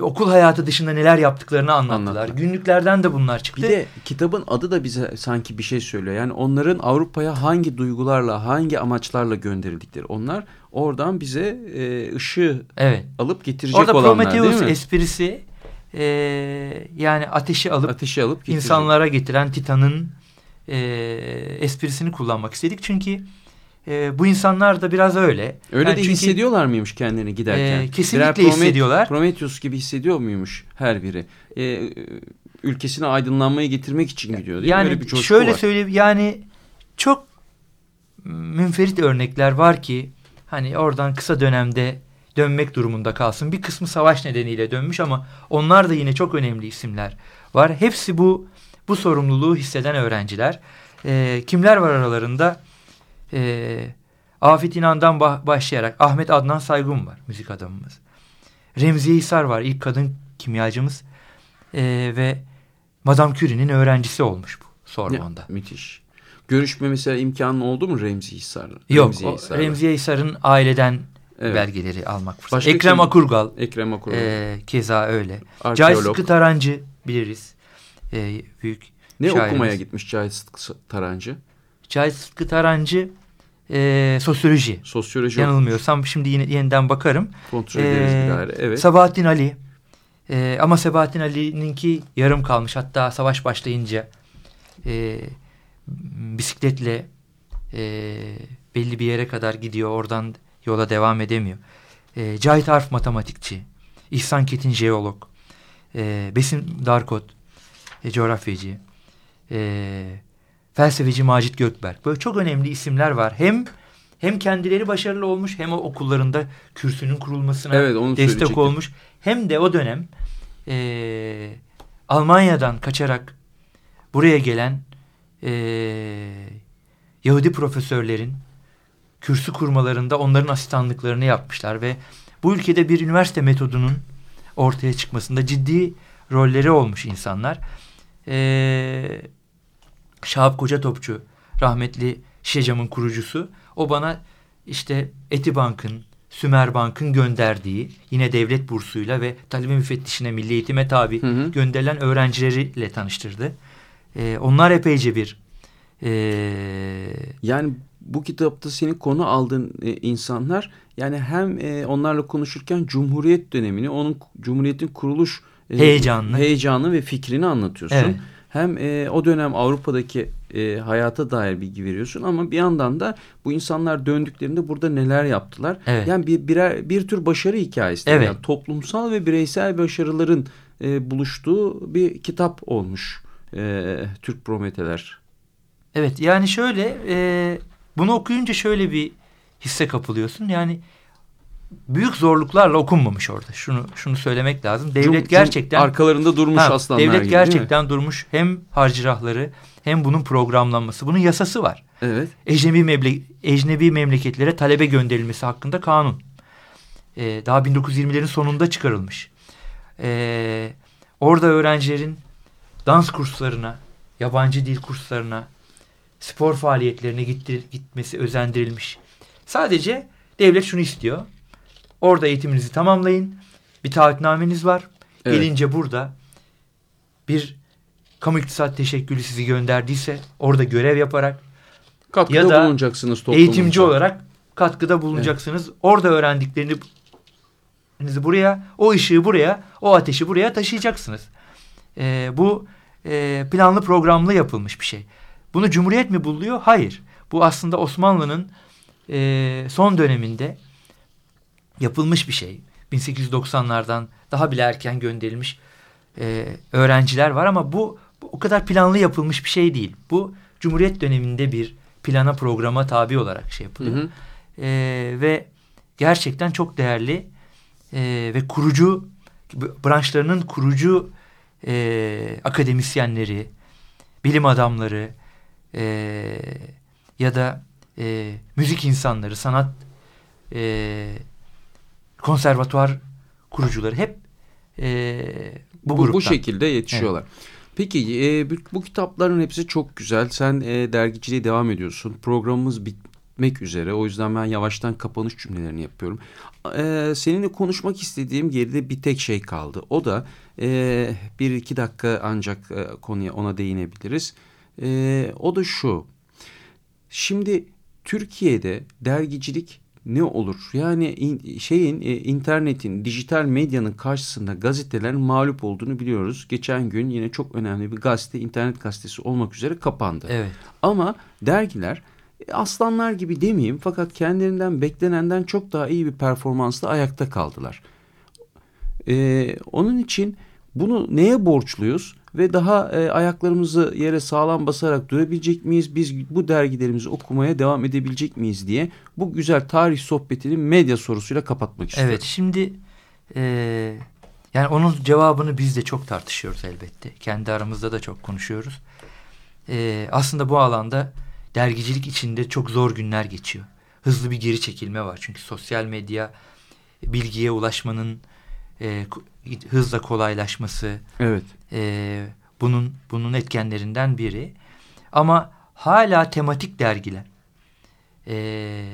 okul hayatı dışında neler yaptıklarını anlattılar. Anlattılar. Günlüklerden de bunlar çıktı. Bir de kitabın adı da bize sanki bir şey söylüyor. Yani onların Avrupa'ya hangi duygularla, hangi amaçlarla gönderildikleri. Onlar oradan bize e, ışığı evet. alıp getirecek Orada olanlar Prometheus değil mi? esprisi e, yani ateşi alıp Ateşi alıp getirecek. insanlara getiren Titan'ın e, esprisini kullanmak istedik. Çünkü e, bu insanlar da biraz öyle. Öyle Yani de çünkü- hissediyorlar mıymış kendini giderken? Ee, kesinlikle Promet- hissediyorlar. Prometheus gibi hissediyor muymuş her biri? Ee, e, ülkesine aydınlanmayı getirmek için gidiyor değil mi? Yani bir coşku şöyle var. söyleyeyim yani çok münferit örnekler var ki hani oradan kısa dönemde dönmek durumunda kalsın. Bir kısmı savaş nedeniyle dönmüş ama onlar da yine çok önemli isimler var. Hepsi bu bu sorumluluğu hisseden öğrenciler. Ee, kimler var aralarında? Ee, Afet İnan'dan başlayarak Ahmet Adnan Saygun var müzik adamımız. Remziye Hisar var ilk kadın kimyacımız. Ee, ve Madame Curie'nin öğrencisi olmuş bu Sorbonne'da. Ya, müthiş. Görüşme mesela imkanı oldu mu Remzi Hisar'la? Yok Remziye o Hisar'la. Remziye Hisar'ın aileden Evet. belgeleri almak fırsatı. Başka Ekrem kim? Akurgal Ekrem Akurul. e, keza öyle. Cahit Arkeolog. Sıtkı Tarancı biliriz. E, büyük ne şairimiz. okumaya gitmiş Cahit Sıtkı Tarancı? Cahit Sıtkı Tarancı e, sosyoloji. Sosyoloji Yanılmıyorsam şimdi yine yeniden bakarım. kontrol ederiz Ee, bir daire. Evet. Sabahattin Ali. Ee, ama Sabahattin Ali'ninki yarım kalmış. Hatta savaş başlayınca e, bisikletle e, belli bir yere kadar gidiyor. Oradan yola devam edemiyor. E, Cahit Arf matematikçi. İhsan Ketin jeolog. E, Besim Darkot e, coğrafyacı. E, felsefeci Macit Gökberk. Böyle çok önemli isimler var. Hem hem kendileri başarılı olmuş hem o okullarında kürsünün kurulmasına Evet, onu destek olmuş. Hem de o dönem e, Almanya'dan kaçarak buraya gelen e, Yahudi profesörlerin kürsü kurmalarında onların asistanlıklarını yapmışlar ve bu ülkede bir üniversite metodunun ortaya çıkmasında ciddi rolleri olmuş insanlar. Ee, Şahap Koca Topçu rahmetli Şişecam'ın kurucusu o bana işte Etibank'ın Sümerbank'ın gönderdiği yine devlet bursuyla ve talebe müfettişine milli eğitime tabi Hı hı. gönderilen öğrencileriyle tanıştırdı. Ee, onlar epeyce bir ee, Yani bu kitapta senin konu aldığın e, insanlar yani hem e, onlarla konuşurken Cumhuriyet dönemini, onun Cumhuriyet'in kuruluş e, Heyecanını. heyecanı ve fikrini anlatıyorsun. Evet. Hem e, o dönem Avrupa'daki e, hayata dair bilgi veriyorsun ama bir yandan da bu insanlar döndüklerinde burada neler yaptılar. Evet. Yani bir birer bir tür başarı hikayesi. Evet. Yani toplumsal ve bireysel başarıların e, buluştuğu bir kitap olmuş. E, Türk Prometeler. Evet yani şöyle e, bunu okuyunca şöyle bir hisse kapılıyorsun. Yani büyük zorluklarla okunmamış orada. Şunu şunu söylemek lazım. Devlet Cum- cum- gerçekten arkalarında durmuş Ha, aslanlar devlet gibi, gerçekten durmuş. Hem harcırahları hem bunun programlanması. Bunun yasası var. Evet. Ecnebi, memle ecnebi memleketlere talebe gönderilmesi hakkında kanun. Ee, daha 1920'lerin sonunda çıkarılmış. Ee, orada öğrencilerin dans kurslarına, yabancı dil kurslarına, spor faaliyetlerine gittir, gitmesi özendirilmiş. Sadece devlet şunu istiyor. Orada eğitiminizi tamamlayın. Bir taahhütnameniz var. Evet. Gelince burada bir kamu iktisat teşekkülü sizi gönderdiyse orada görev yaparak Katkıda Ya da bulunacaksınız toplumunuza. eğitimci olarak katkıda bulunacaksınız. Orada öğrendiklerini buraya, o ışığı buraya, o ateşi buraya taşıyacaksınız. Ee, bu e, planlı programlı yapılmış bir şey. Bunu Cumhuriyet mi buluyor? Hayır. Bu aslında Osmanlı'nın e, son döneminde yapılmış bir şey. 1890'lardan daha bile erken gönderilmiş e, öğrenciler var ama bu, bu o kadar planlı yapılmış bir şey değil. Bu Cumhuriyet döneminde bir plana programa tabi olarak şey Hı yapılıyor. hı. E, ve gerçekten çok değerli e, ve kurucu branşlarının kurucu e, akademisyenleri, bilim adamları e, ya da e, müzik insanları, sanat e, konservatuvar kurucuları hep e, bu, Bu, bu, şekilde yetişiyorlar. Peki e, bu, bu kitapların hepsi çok güzel. Sen e, dergiciliğe devam ediyorsun. Programımız bitmek üzere. O yüzden ben yavaştan kapanış cümlelerini yapıyorum. E, seninle konuşmak istediğim geride bir tek şey kaldı. O da e, bir iki dakika ancak e, konuya ona değinebiliriz. E, o da şu. Şimdi Türkiye'de dergicilik ne olur? Yani in- şeyin e, internetin, dijital medyanın karşısında gazetelerin mağlup olduğunu biliyoruz. Geçen gün yine çok önemli bir gazete, internet gazetesi olmak üzere kapandı. Evet. Ama dergiler e, aslanlar gibi demeyeyim fakat kendilerinden beklenenden çok daha iyi bir performansla ayakta kaldılar. Ee, onun için bunu neye borçluyuz ve daha e, ayaklarımızı yere sağlam basarak durabilecek miyiz? Biz bu dergilerimizi okumaya devam edebilecek miyiz diye bu güzel tarih sohbetini medya sorusuyla kapatmak istiyorum. Evet şimdi e, yani onun cevabını biz de çok tartışıyoruz elbette. Kendi aramızda da çok konuşuyoruz. E, aslında bu alanda dergicilik içinde çok zor günler geçiyor. Hızlı bir geri çekilme var. Çünkü sosyal medya bilgiye ulaşmanın e, hızla kolaylaşması Evet. E, bunun bunun etkenlerinden biri. Ama hala tematik dergiler e,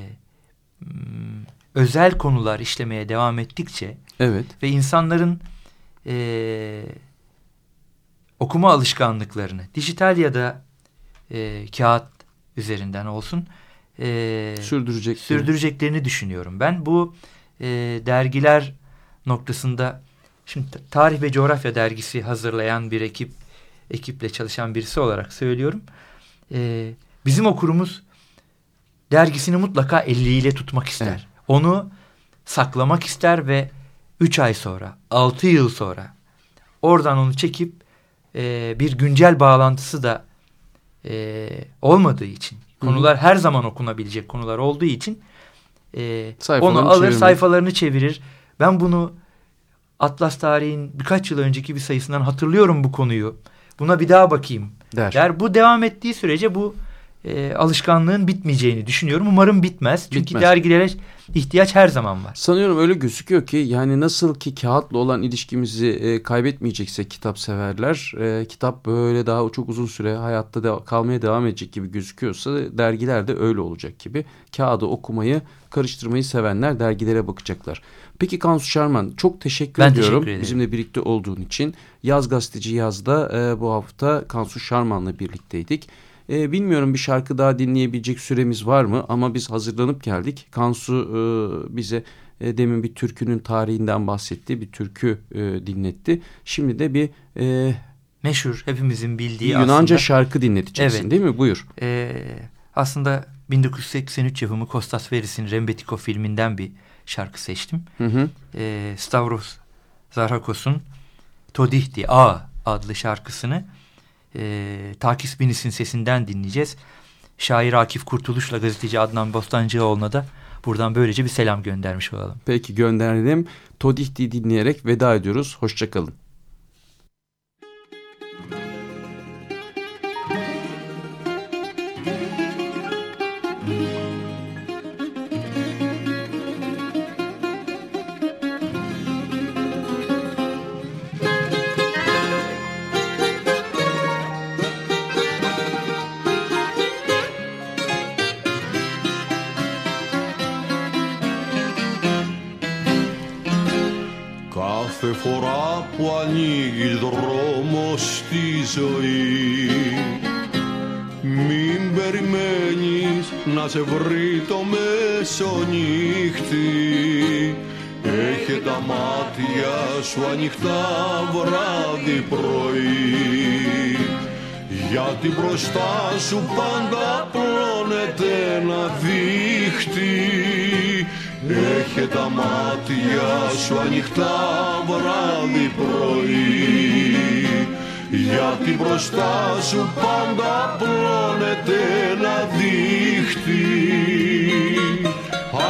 özel konular işlemeye devam ettikçe Evet. ve insanların e, okuma alışkanlıklarını dijital ya da e, kağıt üzerinden olsun e, Sürdürecek. sürdüreceklerini düşünüyorum. Ben bu e, dergiler noktasında şimdi Tarih ve Coğrafya dergisi hazırlayan bir ekip ekiple çalışan birisi olarak söylüyorum. E, bizim okurumuz dergisini mutlaka eliyle tutmak ister. Evet. Onu saklamak ister ve 3 ay sonra, 6 yıl sonra oradan onu çekip e, bir güncel bağlantısı da e, olmadığı için konular her zaman okunabilecek konular olduğu için e, Sayfalarını onu alır çevirmeyi. sayfalarını çevirir. Ben bunu Atlas Tarihi'nin birkaç yıl önceki bir sayısından hatırlıyorum bu konuyu. Buna bir daha bakayım der. der. Bu devam ettiği sürece bu e, alışkanlığın bitmeyeceğini düşünüyorum. Umarım bitmez. Çünkü Bitmez. dergilere ihtiyaç her zaman var. Sanıyorum öyle gözüküyor ki yani nasıl ki kağıtla olan ilişkimizi e, kaybetmeyecekse kitap severler, e, kitap böyle daha çok uzun süre hayatta da kalmaya devam edecek gibi gözüküyorsa dergiler de öyle olacak gibi. Kağıdı okumayı, karıştırmayı sevenler dergilere bakacaklar. Peki Kansu Şarman çok teşekkür Ben ediyorum teşekkür bizimle birlikte olduğun için. Yaz Gazeteci Yaz'da e, bu hafta Kansu Şarman'la birlikteydik. E, bilmiyorum bir şarkı daha dinleyebilecek süremiz var mı ama biz hazırlanıp geldik. Kansu e, bize e, demin bir türkünün tarihinden bahsetti, bir türkü e, dinletti. Şimdi de bir e, Meşhur hepimizin bildiği Yunanca aslında, şarkı dinleteceksin Evet. değil mi? Buyur. e, aslında 1983 yapımı Kostas Veris'in Rembetiko filminden bir şarkı seçtim. Hı hı. e, Stavros Zarakos'un Todihti A adlı şarkısını e, Takis Binis'in sesinden dinleyeceğiz. Şair Akif Kurtuluş'la gazeteci Adnan Bostancıoğlu'na da buradan böylece bir selam göndermiş olalım. Peki gönderdim. Todihti dinleyerek veda ediyoruz. Hoşçakalın. Ζωή. Μην περιμένεις να σε βρει το μεσονύχτη. Έχε τα μάτια σου ανοιχτά βράδυ πρωί. Γιατί μπροστά σου πάντα πλώνεται ένα δίχτυ. Έχε τα μάτια σου ανοιχτά βράδυ πρωί γιατί μπροστά σου πάντα πλώνεται ένα δίχτυ.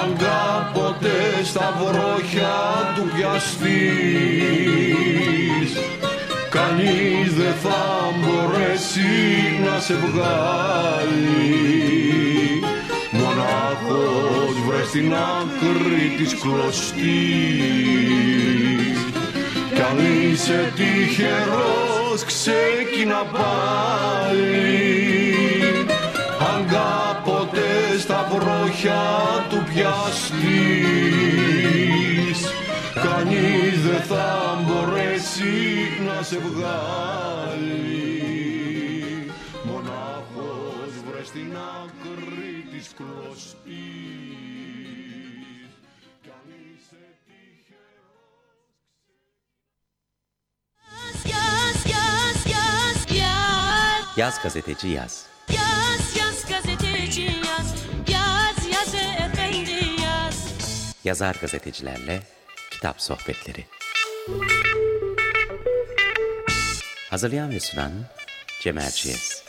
Αν κάποτε στα βρόχια του πιαστείς Κανείς δεν θα μπορέσει να σε βγάλει. Μονάχος βρες την άκρη της κλωστής. Κι αν είσαι τυχερός ξεκίνα πάλι. Αν κάποτε στα βρόχια του πιαστείς Κανείς δεν θα μπορέσει να σε βγάλει. Μονάχος βρες την άκρη της κλωστής. Κι αν yaz gazeteci yaz. Yaz yaz gazeteci yaz Yaz yaz efendi yaz Yazar gazetecilerle kitap sohbetleri. Hazırlayan ve sunan Cemal Çiğez.